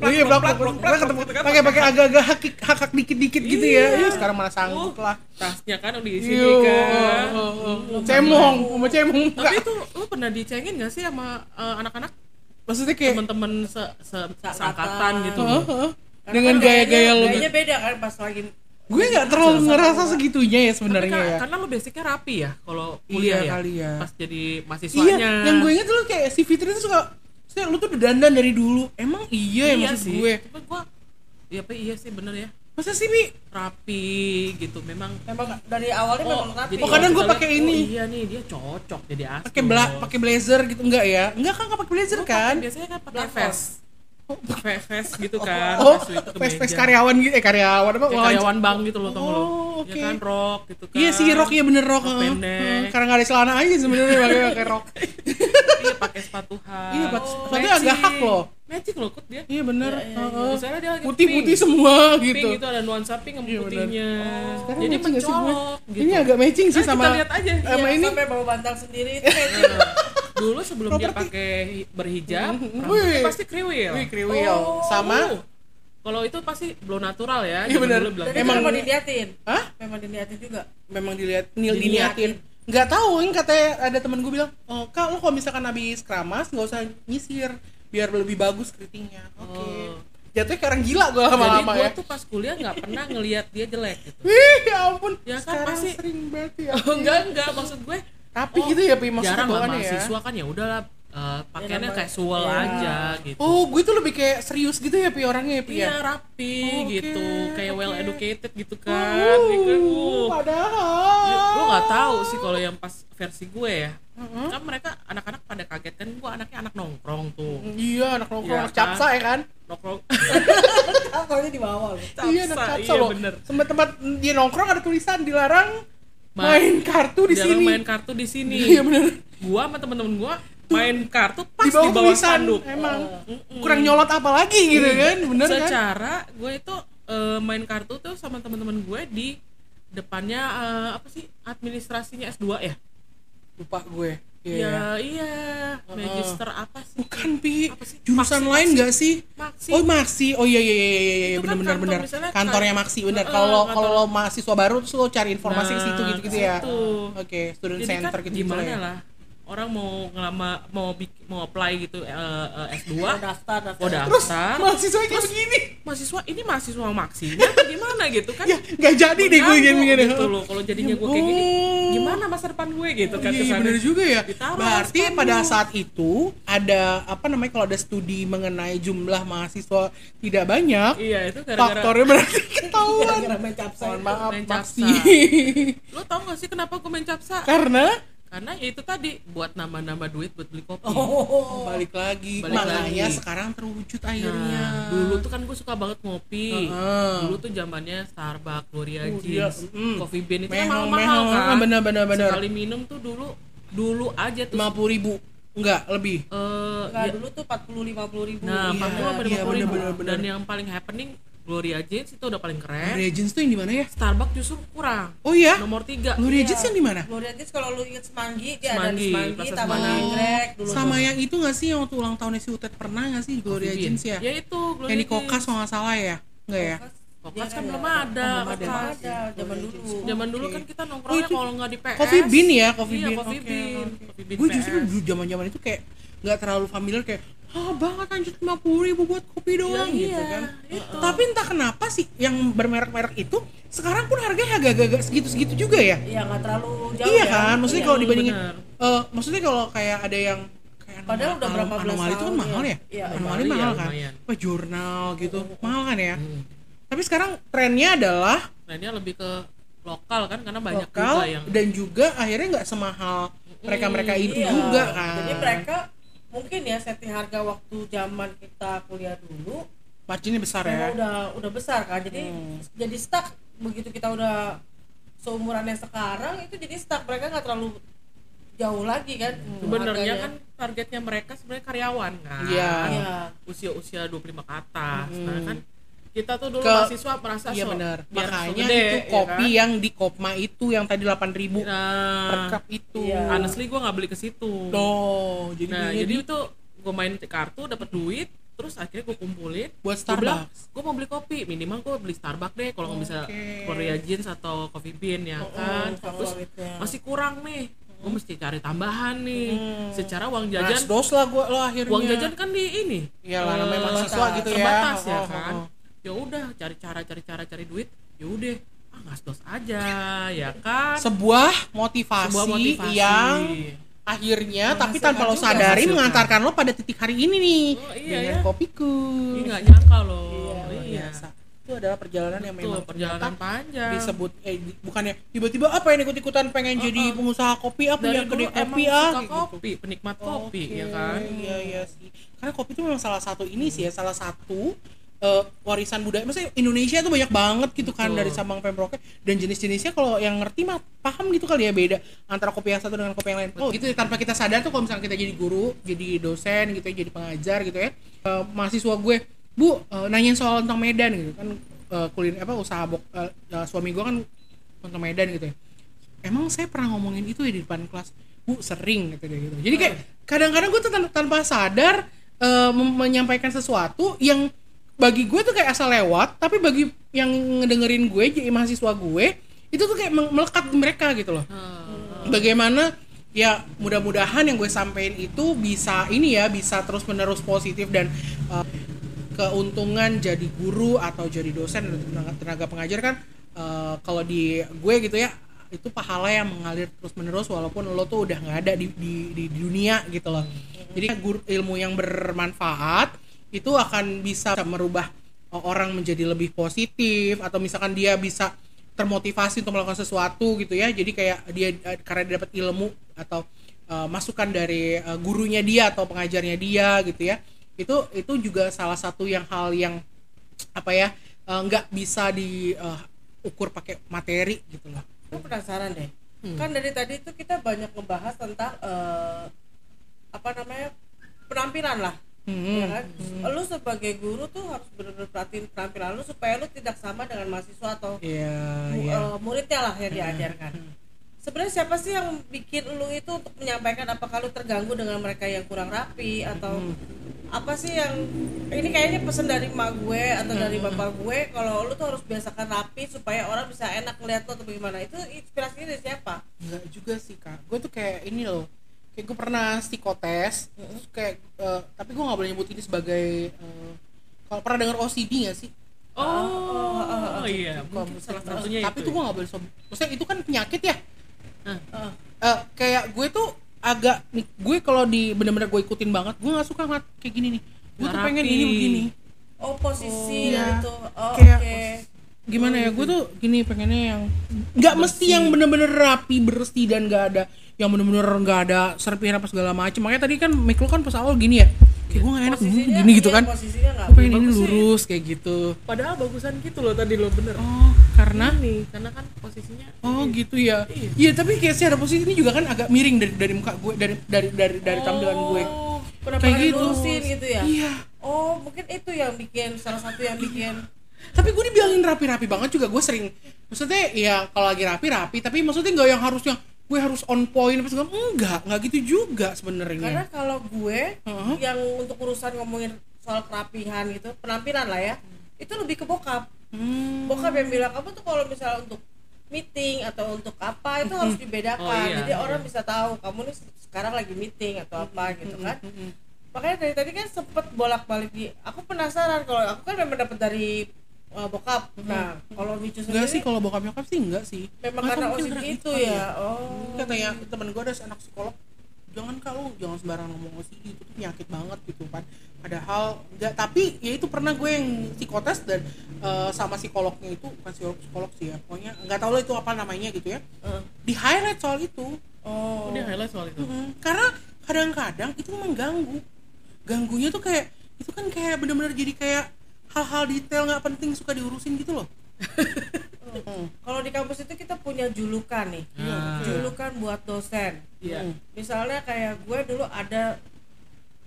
[SPEAKER 1] Oh iya,
[SPEAKER 3] plaklok,
[SPEAKER 1] blak
[SPEAKER 3] plaklok,
[SPEAKER 1] blak
[SPEAKER 3] plaklok, gitu kan.
[SPEAKER 1] pakai pakai agak-agak hakik hakak dikit-dikit gitu ya.
[SPEAKER 3] Iya.
[SPEAKER 1] Ya sekarang mana sanggup
[SPEAKER 3] Uh,
[SPEAKER 1] lah.
[SPEAKER 3] tasnya kan udah
[SPEAKER 1] Yo,
[SPEAKER 3] kan
[SPEAKER 1] oh, oh, oh. cemong, mau cemong
[SPEAKER 3] tapi itu lu pernah dicengin gak sih sama eh, anak-anak
[SPEAKER 1] Maksudnya kayak
[SPEAKER 3] teman-teman se, se
[SPEAKER 2] seangkatan
[SPEAKER 3] gitu.
[SPEAKER 2] Karena
[SPEAKER 1] dengan
[SPEAKER 2] kan
[SPEAKER 1] gaya-gaya lu.
[SPEAKER 2] gayanya beda kan pas lagi
[SPEAKER 1] Gue nggak terlalu ngerasa segitunya ya sebenarnya ya.
[SPEAKER 3] karena lu basicnya rapi ya kalau
[SPEAKER 1] Iya
[SPEAKER 3] kuliah ya
[SPEAKER 1] kali ya.
[SPEAKER 3] pas jadi
[SPEAKER 1] Iya,
[SPEAKER 3] mahasiswanya
[SPEAKER 1] yang gue inget dulu kayak si Fitri tuh suka Maksudnya lu tuh udah dandan dari dulu. Emang iya, ya maksud
[SPEAKER 3] sih
[SPEAKER 1] gue.
[SPEAKER 3] Cuma gua ya apa iya sih bener ya
[SPEAKER 1] Masa sih, Mi?
[SPEAKER 3] rapi gitu memang
[SPEAKER 2] memang dari awalnya memang rapi
[SPEAKER 1] Oh, kadang gua
[SPEAKER 3] kita
[SPEAKER 1] pakai ini.
[SPEAKER 3] oh, iya nih dia cocok jadi asli
[SPEAKER 1] Pakai bla pakai blazer gitu enggak ya? Enggak kan nggak pakai blazer kan?
[SPEAKER 3] biasanya kan pakai
[SPEAKER 2] Black
[SPEAKER 3] vest Pakai vest gitu kan
[SPEAKER 1] Oh,
[SPEAKER 3] vest kemeja.
[SPEAKER 1] karyawan gitu eh karyawan apa?
[SPEAKER 3] Kayak
[SPEAKER 1] wawancara-
[SPEAKER 3] karyawan bank gitu loh tau lo
[SPEAKER 1] Oh, oke.
[SPEAKER 3] ya kan rok gitu kan
[SPEAKER 1] Iya sih rok ya bener rok.
[SPEAKER 3] Pendek.
[SPEAKER 1] Karena nggak ada celana aja sebenarnya pakai pakai rok.
[SPEAKER 3] iya pakai sepatu hak
[SPEAKER 1] Iya, sepatu- sepatunya agak hak loh.
[SPEAKER 3] Magic loh kut dia
[SPEAKER 1] Iya bener. heeh.
[SPEAKER 3] misalnya dia lagi
[SPEAKER 1] Putih-putih
[SPEAKER 3] pink.
[SPEAKER 1] semua
[SPEAKER 3] pink
[SPEAKER 1] gitu.
[SPEAKER 3] itu ada nuansa pink sama
[SPEAKER 1] Iya,
[SPEAKER 3] putihnya
[SPEAKER 1] Sekarang
[SPEAKER 3] jadi mencolok gitu
[SPEAKER 1] Ini agak matching sih
[SPEAKER 3] Kan
[SPEAKER 1] sama
[SPEAKER 3] kita lihat aja
[SPEAKER 1] sama
[SPEAKER 2] Iya,
[SPEAKER 1] ini.
[SPEAKER 2] sampai bawa bantal sendiri itu kayak
[SPEAKER 3] dulu sebelum dia
[SPEAKER 1] Properti.
[SPEAKER 3] pakai hi- berhijab
[SPEAKER 1] Wih.
[SPEAKER 3] rambutnya pasti kriwil
[SPEAKER 1] Wih, kriwil.
[SPEAKER 2] Oh.
[SPEAKER 1] Sama
[SPEAKER 3] kalau itu pasti blow natural ya
[SPEAKER 1] Iya,
[SPEAKER 2] itu
[SPEAKER 1] Emang-
[SPEAKER 2] memang diliatin.
[SPEAKER 1] Hah?
[SPEAKER 2] Memang diliatin juga.
[SPEAKER 1] memang dilihat nil
[SPEAKER 2] Diliatin.
[SPEAKER 1] diliatin nggak tahu ini katanya ada temen gue bilang oh kak lo kalau misalkan habis keramas nggak usah nyisir biar lebih bagus keritingnya oke.
[SPEAKER 3] Oh.
[SPEAKER 1] jatuhnya kayak orang gila gue
[SPEAKER 3] jadi
[SPEAKER 1] lama-lama
[SPEAKER 3] gue
[SPEAKER 1] ya.
[SPEAKER 3] tuh pas kuliah nggak pernah ngelihat dia jelek gitu.
[SPEAKER 1] Wih ya ampun.
[SPEAKER 3] Ya kan,
[SPEAKER 1] sekarang
[SPEAKER 3] pasti-
[SPEAKER 1] sering banget ya.
[SPEAKER 3] Oh, enggak enggak. Maksud gue
[SPEAKER 1] tapi
[SPEAKER 3] oh,
[SPEAKER 1] gitu ya pi maksudnya
[SPEAKER 3] jarang lah
[SPEAKER 1] ya.
[SPEAKER 3] mahasiswa kan ya udahlah eh, pakaiannya
[SPEAKER 2] namanya-
[SPEAKER 3] casual
[SPEAKER 2] ya.
[SPEAKER 3] aja gitu
[SPEAKER 1] oh gue tuh lebih kayak serius gitu ya pi orangnya ya pi
[SPEAKER 3] Iya
[SPEAKER 1] ya
[SPEAKER 3] rapi
[SPEAKER 1] Oke,
[SPEAKER 3] gitu, kayak well
[SPEAKER 1] oke.
[SPEAKER 3] educated gitu kan, ya kan?
[SPEAKER 1] Uh,
[SPEAKER 3] Uh.
[SPEAKER 1] padahal
[SPEAKER 3] Lu nggak tahu sih kalau yang pas versi gue ya, kan mereka anak-anak pada kaget kan, gue anaknya anak nongkrong tuh,
[SPEAKER 1] iya anak nongkrong
[SPEAKER 3] Iya
[SPEAKER 1] anak
[SPEAKER 3] kan?
[SPEAKER 1] capsa ya kan
[SPEAKER 3] nongkrong.
[SPEAKER 2] Kalau di bawah loh.
[SPEAKER 1] iya anak
[SPEAKER 3] Capsa, iya
[SPEAKER 1] loh
[SPEAKER 3] bener.
[SPEAKER 1] sempat tempat dia nongkrong ada tulisan dilarang
[SPEAKER 3] Ma-
[SPEAKER 1] main kartu di sini
[SPEAKER 3] main kartu di sini.
[SPEAKER 1] iya bener
[SPEAKER 3] Gua sama temen-temen gua main kartu pas
[SPEAKER 1] di bawah,
[SPEAKER 3] di bawah spanduk.
[SPEAKER 1] emang. Kurang nyolot apa lagi gitu kan bener kan?
[SPEAKER 3] Secara gue itu eh, main kartu tuh sama temen-temen gue di depannya eh, apa sih administrasinya S2 ya?
[SPEAKER 1] lupa gue.
[SPEAKER 3] Ya iya, magister apa sih?
[SPEAKER 1] bukan pi.
[SPEAKER 3] Apa sih?
[SPEAKER 1] jurusan
[SPEAKER 3] Maksi,
[SPEAKER 1] lain
[SPEAKER 3] maksi.
[SPEAKER 1] nggak sih?
[SPEAKER 3] Maksi.
[SPEAKER 1] oh maksi oh iya iya iya iya iya bener
[SPEAKER 3] kan
[SPEAKER 1] bener
[SPEAKER 3] kantor,
[SPEAKER 1] bener.
[SPEAKER 3] misalnya
[SPEAKER 1] kantornya maksi bener. Kalau
[SPEAKER 3] kantor-
[SPEAKER 1] kalau lo mahasiswa baru terus lo cari informasi ke situ
[SPEAKER 3] Nah,
[SPEAKER 1] gitu gitu ya oke student
[SPEAKER 3] Jadi
[SPEAKER 1] center
[SPEAKER 3] kan
[SPEAKER 1] gitu
[SPEAKER 3] gimana
[SPEAKER 1] ya
[SPEAKER 3] lah orang mau ngelama mau bik- mau apply gitu eh, eh, S2
[SPEAKER 2] Mau daftar, daftar.
[SPEAKER 3] mau
[SPEAKER 1] terus
[SPEAKER 3] daftar.
[SPEAKER 1] mahasiswa kayak begini.
[SPEAKER 3] mahasiswa ini mahasiswa maksinya gimana gitu kan?
[SPEAKER 1] Ya nggak jadi deh gue gini gini
[SPEAKER 3] gitu loh kalau jadinya gue kayak gini. gimana masa depan gue gitu kan
[SPEAKER 1] iya, iya, bener juga ya.
[SPEAKER 3] Ditaruh
[SPEAKER 1] Berarti pada saat itu ada apa namanya kalau ada studi mengenai jumlah mahasiswa tidak banyak,
[SPEAKER 3] iya itu gara-gara
[SPEAKER 1] faktornya berarti ketahuan.
[SPEAKER 2] Gara-gara main capsa
[SPEAKER 1] maaf,
[SPEAKER 3] Main
[SPEAKER 1] maksi.
[SPEAKER 3] lo tau gak sih kenapa gue main capsa?
[SPEAKER 1] Karena
[SPEAKER 3] karena ya itu tadi buat nambah-nambah duit buat beli kopi
[SPEAKER 2] Oh.
[SPEAKER 1] balik lagi,
[SPEAKER 3] Balik
[SPEAKER 1] makanya
[SPEAKER 3] lagi.
[SPEAKER 1] sekarang terwujud akhirnya.
[SPEAKER 3] Nah, dulu tuh kan gue suka banget ngopi.
[SPEAKER 1] Heeh.
[SPEAKER 3] Dulu tuh zamannya Starbucks, Gloria
[SPEAKER 1] Oh, iya.
[SPEAKER 3] Jeans,
[SPEAKER 1] Mm.
[SPEAKER 3] Coffee Bean itu mahal-mahal
[SPEAKER 1] mehong.
[SPEAKER 3] kan.
[SPEAKER 1] Ah, bener, bener, bener.
[SPEAKER 3] Sekali minum tuh dulu dulu aja tuh
[SPEAKER 1] lima puluh ribu, enggak lebih.
[SPEAKER 3] eh,
[SPEAKER 2] Enggak,
[SPEAKER 3] ya-
[SPEAKER 2] dulu tuh 40 50 ribu.
[SPEAKER 3] nah,
[SPEAKER 1] Iya,
[SPEAKER 3] 40 sampai
[SPEAKER 1] iya,
[SPEAKER 3] 50 ribu.
[SPEAKER 1] bener, bener,
[SPEAKER 3] Dan
[SPEAKER 1] bener.
[SPEAKER 3] yang paling happening Gloria Jeans itu udah paling keren.
[SPEAKER 1] Regents tuh yang di mana ya?
[SPEAKER 3] Starbucks justru kurang.
[SPEAKER 1] Oh iya,
[SPEAKER 3] Nomor 3.
[SPEAKER 1] Blue Regents yang di mana?
[SPEAKER 2] Gloria Jeans kalau lu inget Semanggi, dia
[SPEAKER 3] Semanggi,
[SPEAKER 2] ada di Semanggi, Taman. Anggrek dulu.
[SPEAKER 1] Sama yang itu nggak sih yang waktu ulang tahunnya si Utet pernah nggak sih Gloria
[SPEAKER 3] Coffee Bean.
[SPEAKER 1] Jeans ya?
[SPEAKER 3] Ya itu Gloria
[SPEAKER 1] yang di
[SPEAKER 3] Jeans.
[SPEAKER 1] Kokas kalau nggak salah ya? Enggak ya?
[SPEAKER 3] Kokas
[SPEAKER 2] Dia
[SPEAKER 3] kan
[SPEAKER 2] ada.
[SPEAKER 3] belum ada.
[SPEAKER 2] Ada. Zaman dulu.
[SPEAKER 3] Zaman dulu kan kita nongkrongnya
[SPEAKER 1] Oh,
[SPEAKER 3] kalau nggak di PS.
[SPEAKER 1] Coffee Bean ya, Coffee
[SPEAKER 3] iya,
[SPEAKER 1] Bean.
[SPEAKER 3] Coffee
[SPEAKER 1] Oke,
[SPEAKER 3] Bean.
[SPEAKER 1] oke.
[SPEAKER 3] Coffee Bean
[SPEAKER 1] Gue justru dulu zaman-zaman itu kayak nggak terlalu familiar kayak ah banget anjir lima puluh ribu buat kopi doang
[SPEAKER 3] Iya,
[SPEAKER 1] gitu kan.
[SPEAKER 3] itu.
[SPEAKER 1] Tapi entah kenapa sih yang bermerek-merek itu sekarang pun harganya agak-agak segitu-segitu juga ya.
[SPEAKER 2] Iya, nggak terlalu jauh
[SPEAKER 1] iya
[SPEAKER 2] ya.
[SPEAKER 1] kan, maksudnya
[SPEAKER 2] Iya.
[SPEAKER 1] kalau dibandingin, eh, maksudnya kalau kayak ada yang kayak
[SPEAKER 2] Padahal udah berapa belas
[SPEAKER 1] anomali itu kan
[SPEAKER 2] tahun
[SPEAKER 1] mahal
[SPEAKER 2] ya.
[SPEAKER 1] ya,
[SPEAKER 2] Iya,
[SPEAKER 1] anomali
[SPEAKER 3] anomali ya,
[SPEAKER 1] mahal kan, apa jurnal gitu, mahal kan ya.
[SPEAKER 3] Hmm.
[SPEAKER 1] Tapi sekarang trennya adalah
[SPEAKER 3] trennya lebih ke lokal kan karena banyak
[SPEAKER 1] lokal
[SPEAKER 3] juga yang
[SPEAKER 1] dan juga akhirnya nggak semahal mereka-mereka itu
[SPEAKER 2] Iya.
[SPEAKER 1] juga kan.
[SPEAKER 2] Jadi mereka mungkin ya setting harga waktu zaman kita kuliah dulu
[SPEAKER 1] marginnya besar ya.
[SPEAKER 2] udah udah besar kan. Jadi
[SPEAKER 1] Hmm.
[SPEAKER 2] jadi stuck begitu kita udah seumurannya sekarang itu jadi stuck mereka nggak terlalu jauh lagi kan.
[SPEAKER 3] sebenarnya
[SPEAKER 2] harganya.
[SPEAKER 3] kan targetnya mereka sebenarnya karyawan kan
[SPEAKER 1] Iya.
[SPEAKER 2] Iya.
[SPEAKER 3] usia-usia 25 ke atas nah kan kita tuh dulu
[SPEAKER 1] Ke-
[SPEAKER 3] mahasiswa merasa
[SPEAKER 1] Iya
[SPEAKER 3] so,
[SPEAKER 1] benar.
[SPEAKER 3] biar so
[SPEAKER 1] Makanya
[SPEAKER 3] gede,
[SPEAKER 1] itu
[SPEAKER 3] ya
[SPEAKER 1] kopi
[SPEAKER 3] kan?
[SPEAKER 1] yang di Kopma itu yang tadi 8000 per
[SPEAKER 3] nah
[SPEAKER 1] cup itu.
[SPEAKER 2] Iya.
[SPEAKER 3] honestly gue nggak beli ke situ
[SPEAKER 1] Tuh, jadi
[SPEAKER 3] nah jadi
[SPEAKER 1] di-
[SPEAKER 3] itu gue main kartu dapat duit terus akhirnya gue kumpulin
[SPEAKER 1] buat Starbucks.
[SPEAKER 3] gue mau beli kopi minimal gue beli Starbucks deh kalau nggak bisa
[SPEAKER 1] Oke.
[SPEAKER 3] Korea Jeans atau Coffee Bean ya kan terus
[SPEAKER 2] favoritnya.
[SPEAKER 3] masih kurang nih gue mesti cari tambahan nih secara uang jajan
[SPEAKER 1] Nasdos lah gua lo akhirnya.
[SPEAKER 3] uang jajan kan di ini
[SPEAKER 1] Iyalah,
[SPEAKER 3] eh,
[SPEAKER 1] namanya mahasiswa gitu ya.
[SPEAKER 3] terbatas ya
[SPEAKER 1] Oh, oh,
[SPEAKER 3] kan
[SPEAKER 1] oh.
[SPEAKER 3] Ya udah cari cara cari cara cari duit. Ya udah ah ngasdos aja ya kan?
[SPEAKER 1] Sebuah motivasi,
[SPEAKER 3] sebuah motivasi.
[SPEAKER 1] yang akhirnya tapi tanpa lo sadari mengantarkan lo pada titik hari ini nih.
[SPEAKER 3] Oh, iya,
[SPEAKER 1] dengan
[SPEAKER 3] ya.
[SPEAKER 1] kopiku.
[SPEAKER 3] ini nggak nyangka loh
[SPEAKER 1] Luar
[SPEAKER 3] iya.
[SPEAKER 1] biasa. Itu adalah perjalanan yang
[SPEAKER 3] Betul,
[SPEAKER 1] memang
[SPEAKER 3] perjalanan panjang.
[SPEAKER 1] disebut eh di- bukannya tiba-tiba apa yang ikut-ikutan pengen jadi pengusaha kopi apa
[SPEAKER 3] dari
[SPEAKER 1] yang kedai kopi ah gitu.
[SPEAKER 3] kopi penikmat kopi
[SPEAKER 1] Oke,
[SPEAKER 3] ya kan?
[SPEAKER 1] Iya iya sih. Karena kopi itu memang salah satu ini sih ya, salah satu eh, warisan budaya. Maksudnya Indonesia tuh banyak banget gitu kan
[SPEAKER 3] Betul.
[SPEAKER 1] dari Sabang Pemproknya dan jenis-jenisnya kalau yang ngerti mah paham gitu kali ya beda antara kopi yang satu dengan kopi yang lain. Oh gitu ya, tanpa kita sadar tuh kalau misalnya kita jadi guru jadi dosen gitu ya jadi pengajar gitu ya eh, mahasiswa gue bu eh, nanyain soal tentang Medan gitu kan eh, kuliner apa usaha bok eh, eh, suami gue kan tentang Medan gitu ya. Emang saya pernah ngomongin itu ya di depan kelas? Bu sering gitu dia gitu. Jadi kayak kadang-kadang gue tuh tan- tanpa sadar mem- menyampaikan sesuatu yang bagi gue tuh kayak asal lewat tapi bagi yang ngedengerin gue jadi mahasiswa gue itu tuh kayak melekat di mereka gitu loh. Bagaimana ya mudah-mudahan yang gue sampein itu bisa ini ya bisa terus menerus positif dan eh, keuntungan jadi guru atau jadi dosen atau tenaga, tenaga pengajar kan eh, kalau di gue gitu ya itu pahala yang mengalir terus menerus walaupun lo tuh udah nggak ada di, di, di dunia gitu loh. Jadi guru, ilmu yang bermanfaat itu akan bisa merubah eh, orang menjadi lebih positif atau misalkan dia bisa termotivasi untuk melakukan sesuatu gitu ya jadi kayak dia eh, karena dia dapat ilmu atau eh, masukan dari eh, gurunya dia atau pengajarnya dia gitu ya itu itu juga salah satu yang hal yang apa ya nggak bisa diukur pakai materi gitu loh
[SPEAKER 2] Aku penasaran deh.
[SPEAKER 1] Hmm.
[SPEAKER 2] Kan dari tadi itu kita banyak ngebahas tentang eh, apa namanya penampilan lah.
[SPEAKER 1] Hmm.
[SPEAKER 2] Ya kan? Lu sebagai guru tuh harus benar-benar perhatiin penampilan lu supaya lu tidak sama dengan mahasiswa atau
[SPEAKER 1] Iya,
[SPEAKER 2] mu-
[SPEAKER 1] iya.
[SPEAKER 2] eh, muridnya lah yang diajarkan. Sebenarnya siapa sih yang bikin lu itu untuk menyampaikan apakah lu terganggu dengan mereka yang kurang rapi atau apa sih yang ini kayaknya pesan dari emak gue atau dari bapak gue kalau lu tuh harus biasakan rapi supaya orang bisa enak ngeliat lu atau bagaimana itu inspirasinya dari siapa?
[SPEAKER 1] Enggak juga sih kak gue tuh kayak ini loh kayak gue pernah psikotes terus kayak eh, tapi gue nggak boleh nyebut ini sebagai eh, kalau pernah dengar OCD gak sih?
[SPEAKER 3] Oh iya
[SPEAKER 1] Kalau
[SPEAKER 3] mungkin salah satunya
[SPEAKER 1] tapi
[SPEAKER 3] itu
[SPEAKER 1] tuh gue nggak boleh sob maksudnya itu kan penyakit ya?
[SPEAKER 3] Hah.
[SPEAKER 2] Eh,
[SPEAKER 1] Eh, kayak gue tuh agak nih gue kalau di bener-bener gue ikutin banget gue nggak suka ngeliat kayak gini nih. Gue tuh pengen ini begini.
[SPEAKER 2] Oh posisi
[SPEAKER 1] Oh, iya.
[SPEAKER 2] itu oh
[SPEAKER 1] Kayak-
[SPEAKER 2] oke
[SPEAKER 1] gimana ya gue tuh gini pengennya yang nggak mesti yang bener-bener rapi bersih dan nggak ada yang bener-bener nggak ada serpihan apa segala macem. Makanya tadi kan lu kan pas awal gini ya kayak gue nggak enak
[SPEAKER 2] Posisinya-
[SPEAKER 1] gini gitu
[SPEAKER 2] iya,
[SPEAKER 1] kan. gue pengen ini
[SPEAKER 3] sih.
[SPEAKER 1] lurus kayak gitu.
[SPEAKER 3] Padahal bagusan gitu loh tadi lo bener.
[SPEAKER 1] Oh karena?
[SPEAKER 3] Nih karena kan posisinya
[SPEAKER 1] oh gitu ya. Iya. Tapi kayak secara posisi ini juga kan agak miring dari dari muka gue dari dari dari dari tampilan gue.
[SPEAKER 2] Oh,
[SPEAKER 1] Kayak gitu.
[SPEAKER 2] gitu ya?
[SPEAKER 1] iya.
[SPEAKER 2] Oh, mungkin itu yang bikin salah satu yang bikin
[SPEAKER 1] tapi gue dibilangin rapi-rapi banget juga gue sering maksudnya ya kalau lagi rapi-rapi tapi maksudnya nggak yang harus yang gue harus on point apa segala enggak nggak gitu juga
[SPEAKER 2] karena
[SPEAKER 1] sebenarnya
[SPEAKER 2] kalau gue
[SPEAKER 1] Heeh.
[SPEAKER 2] yang untuk urusan ngomongin soal kerapihan gitu, penampilan lah ya. Itu lebih ke bokap.
[SPEAKER 1] Hmm.
[SPEAKER 2] Bokap yang bilang kamu tuh kalau misalnya untuk meeting atau untuk apa itu harus dibedakan.
[SPEAKER 3] Oh, iya,
[SPEAKER 2] Jadi orang
[SPEAKER 3] iya.
[SPEAKER 2] bisa tahu kamu nih sekarang lagi meeting atau apa gitu kan. Makanya dari tadi kan sempet bolak-balik di aku penasaran kalau aku kan memang dapat dari uh, bokap. Nah, kalau Micu
[SPEAKER 1] enggak sih
[SPEAKER 2] sendiri
[SPEAKER 1] kalau bokap nyokap sih enggak sih.
[SPEAKER 2] Memang
[SPEAKER 1] Nggak
[SPEAKER 2] karena OCD itu
[SPEAKER 1] kali
[SPEAKER 2] ya. Oh.
[SPEAKER 1] katanya temen gue ada anak psikolog. Jangan kalau jangan sembarangan ngomong OCD itu tuh penyakit banget gitu kan. Padahal enggak tapi ya itu pernah gue yang psikotes dan eh, sama psikolognya itu bukan psikolog psikolog sih ya pokoknya nggak tahu lah itu apa namanya gitu ya.
[SPEAKER 2] Eh.
[SPEAKER 1] di highlight soal itu.
[SPEAKER 2] Oh.
[SPEAKER 3] oh dia highlight soal itu?
[SPEAKER 1] Mm, karena kadang-kadang itu mengganggu. Ganggunya tuh kayak itu kan kayak bener-bener jadi kayak hal-hal detail nggak penting suka diurusin gitu loh Mm.
[SPEAKER 2] Kalau di kampus itu kita punya julukan nih.
[SPEAKER 3] Ah.
[SPEAKER 2] Julukan buat dosen.
[SPEAKER 3] iya
[SPEAKER 1] Mm.
[SPEAKER 2] Misalnya kayak gue dulu ada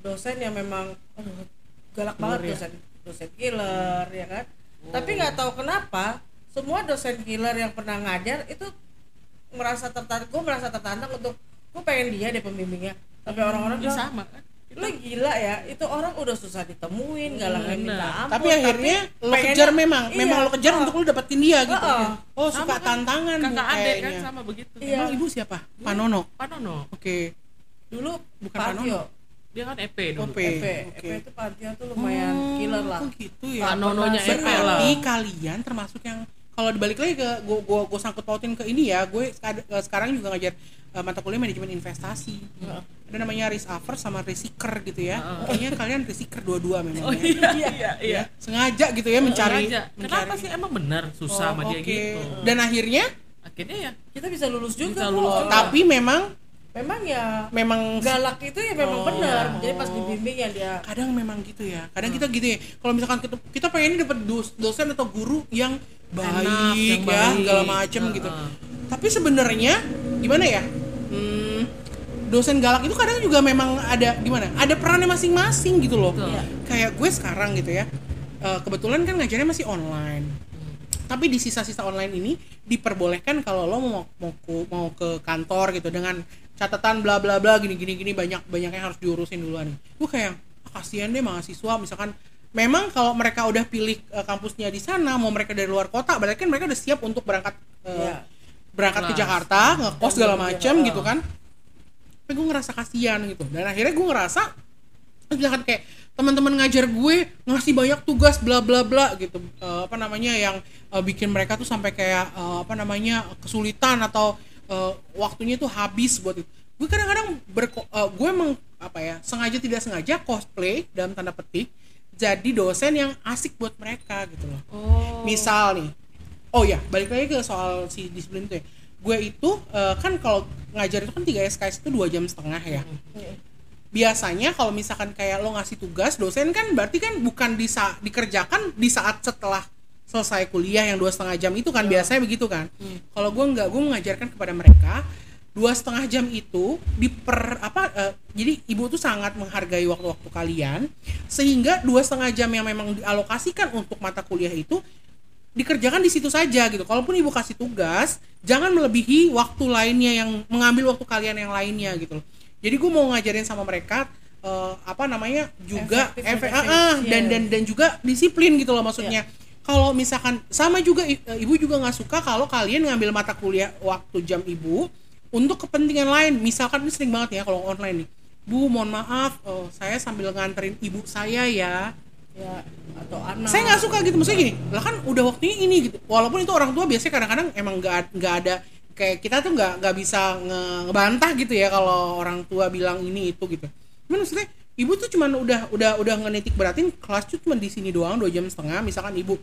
[SPEAKER 2] dosen yang memang aduh, galak banget
[SPEAKER 1] ya?
[SPEAKER 2] dosen dosen killer ya kan. Tapi nggak tahu kenapa semua dosen killer yang pernah ngajar itu merasa tertarik. Gue merasa tertantang untuk gue pengen dia deh pembimbingnya. Tapi orang-orang
[SPEAKER 3] dia
[SPEAKER 2] bilang
[SPEAKER 3] sama kan
[SPEAKER 2] lu gila ya itu orang udah susah ditemuin
[SPEAKER 3] Bener.
[SPEAKER 2] minta ampun.
[SPEAKER 1] Tapi akhirnya lo
[SPEAKER 2] pengennya-
[SPEAKER 1] kejar memang.
[SPEAKER 2] Iya,
[SPEAKER 1] memang lo kejar
[SPEAKER 2] oh.
[SPEAKER 1] untuk lo dapetin dia gitu
[SPEAKER 2] Heeh.
[SPEAKER 1] oh.
[SPEAKER 3] Sama
[SPEAKER 1] suka
[SPEAKER 3] kan,
[SPEAKER 1] tantangan bu
[SPEAKER 3] kakak adek kan sama begitu.
[SPEAKER 2] Iya.
[SPEAKER 1] emang ibu siapa? Panono
[SPEAKER 3] Panono.
[SPEAKER 1] Oke.
[SPEAKER 2] Dulu
[SPEAKER 1] Bukan
[SPEAKER 2] Pantio
[SPEAKER 3] dia kan EP dulu.
[SPEAKER 1] OP.
[SPEAKER 2] EP,
[SPEAKER 1] Oke.
[SPEAKER 2] EP itu Pantio tuh lumayan
[SPEAKER 1] Oh,
[SPEAKER 2] killer lah.
[SPEAKER 1] kok gitu ya?
[SPEAKER 3] Panononya EP lah.
[SPEAKER 1] berarti kalian termasuk yang kalau dibalik lagi ke gue gue gue sangkut pautin ke ini ya gue sekarang juga ngajar eh, mata kuliah manajemen investasi. Ada namanya risk averse sama risk seeker gitu ya. Kayaknya kalian risk seeker dua-dua memang
[SPEAKER 3] oh
[SPEAKER 1] ya.
[SPEAKER 3] iya iya. iya
[SPEAKER 1] sengaja gitu ya mencari
[SPEAKER 3] Sengaja. kenapa
[SPEAKER 1] mencari-
[SPEAKER 3] sih? Emang benar? Susah sama
[SPEAKER 1] Oh,
[SPEAKER 3] dia gitu.
[SPEAKER 1] Dan akhirnya?
[SPEAKER 3] Akhirnya ya.
[SPEAKER 2] Kita bisa lulus juga
[SPEAKER 3] Bisa lulus. Juga.
[SPEAKER 1] tapi memang
[SPEAKER 2] memang ya
[SPEAKER 1] memang
[SPEAKER 2] galak itu ya memang
[SPEAKER 1] Oh.
[SPEAKER 2] benar. Jadi pas dibimbing ya dia
[SPEAKER 1] kadang memang gitu ya. Kadang kita gitu ya. Kalau misalkan kita kita pengen dapat dos- dosen atau guru yang baik
[SPEAKER 3] yang
[SPEAKER 1] ya
[SPEAKER 3] baik.
[SPEAKER 1] segala macem gitu.
[SPEAKER 3] Heeh.
[SPEAKER 1] Tapi sebenarnya gimana ya? Hmm, dosen galak itu kadang juga memang ada gimana? Ada perannya masing-masing gitu loh.
[SPEAKER 3] Betul.
[SPEAKER 1] Kayak gue sekarang gitu ya. Eh, kebetulan kan ngajarnya masih online. Tapi di sisa-sisa online ini diperbolehkan kalau lo mau mau ke, mau ke kantor gitu dengan catatan bla bla bla gini gini gini banyak banyak yang harus diurusin duluan. Gue kayak ah, kasihan deh mahasiswa. Misalkan memang kalau mereka udah pilih eh, kampusnya di sana mau mereka dari luar kota berarti kan mereka udah siap untuk berangkat
[SPEAKER 2] Iya.
[SPEAKER 1] Berangkat ke
[SPEAKER 3] Kelas.
[SPEAKER 1] Jakarta ngekos segala
[SPEAKER 2] Iya,
[SPEAKER 1] macam
[SPEAKER 2] iya.
[SPEAKER 1] gitu kan. Tapi gue ngerasa kasihan gitu. Dan akhirnya gue ngerasa misalkan kayak teman-teman ngajar gue ngasih banyak tugas bla bla bla gitu. Eh, apa namanya yang eh, bikin mereka tuh sampai kayak eh, apa namanya kesulitan atau eh, waktunya tuh habis buat itu. Gue kadang-kadang berko gue emang apa ya sengaja tidak sengaja cosplay dalam tanda petik jadi dosen yang asik buat mereka gitu loh.
[SPEAKER 3] Oh.
[SPEAKER 1] Misal nih oh ya balik lagi ke soal si disiplin itu ya. Gue itu eh, kan kalau ngajar itu kan 3 SKS itu dua jam setengah ya. Biasanya kalau misalkan kayak lo ngasih tugas dosen kan berarti kan bukan di sa- dikerjakan di saat setelah selesai kuliah yang dua setengah jam itu kan biasanya begitu kan. Kalau gue nggak gue mengajarkan kepada mereka dua setengah jam itu diper apa eh, jadi ibu tuh sangat menghargai waktu-waktu kalian sehingga dua setengah jam yang memang dialokasikan untuk mata kuliah itu dikerjakan di situ saja gitu. Kalaupun ibu kasih tugas, jangan melebihi waktu lainnya yang mengambil waktu kalian yang lainnya gitu. loh. Jadi gue mau ngajarin sama mereka eh, apa namanya juga efek
[SPEAKER 2] dan
[SPEAKER 1] ah, ah, dan dan dan juga disiplin gitu loh maksudnya. Kalau misalkan sama juga eh, ibu juga nggak suka kalau kalian ngambil mata kuliah waktu jam ibu untuk kepentingan lain. Misalkan ini sering banget ya kalau online nih. Bu, mohon maaf, eh, saya sambil nganterin ibu saya ya
[SPEAKER 2] ya atau anak.
[SPEAKER 1] Saya nggak suka gitu. Maksudnya gini lah kan udah waktunya ini gitu. Walaupun itu orang tua biasanya kadang-kadang emang nggak nggak ada kayak kita tuh nggak nggak bisa nge- ngebantah gitu ya kalau orang tua bilang ini itu gitu. Cuman maksudnya ibu tuh cuman udah udah udah ngenitik beratin kelas tuh cuma di sini doang dua jam setengah. Misalkan ibu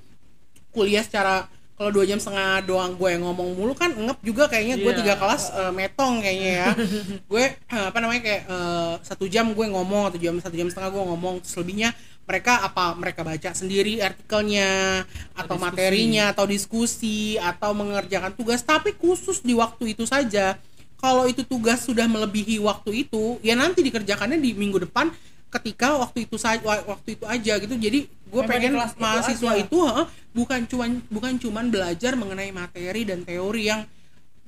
[SPEAKER 1] kuliah secara kalau dua jam setengah doang gue yang ngomong mulu kan ngep juga kayaknya. Gue
[SPEAKER 3] Iya.
[SPEAKER 1] tiga kelas eh, metong kayaknya ya. Gue eh, apa namanya kayak eh, satu jam gue ngomong atau jam satu jam setengah gue ngomong terus lebihnya mereka apa mereka baca sendiri artikelnya atau
[SPEAKER 3] diskusi.
[SPEAKER 1] materinya atau diskusi atau mengerjakan tugas tapi khusus di waktu itu saja kalau itu tugas sudah melebihi waktu itu ya nanti dikerjakannya di minggu depan ketika waktu itu saja waktu itu aja gitu jadi gue pengen
[SPEAKER 2] kelas itu
[SPEAKER 1] mahasiswa
[SPEAKER 2] aja.
[SPEAKER 1] itu heeh, bukan cuman bukan cuman belajar mengenai materi dan teori yang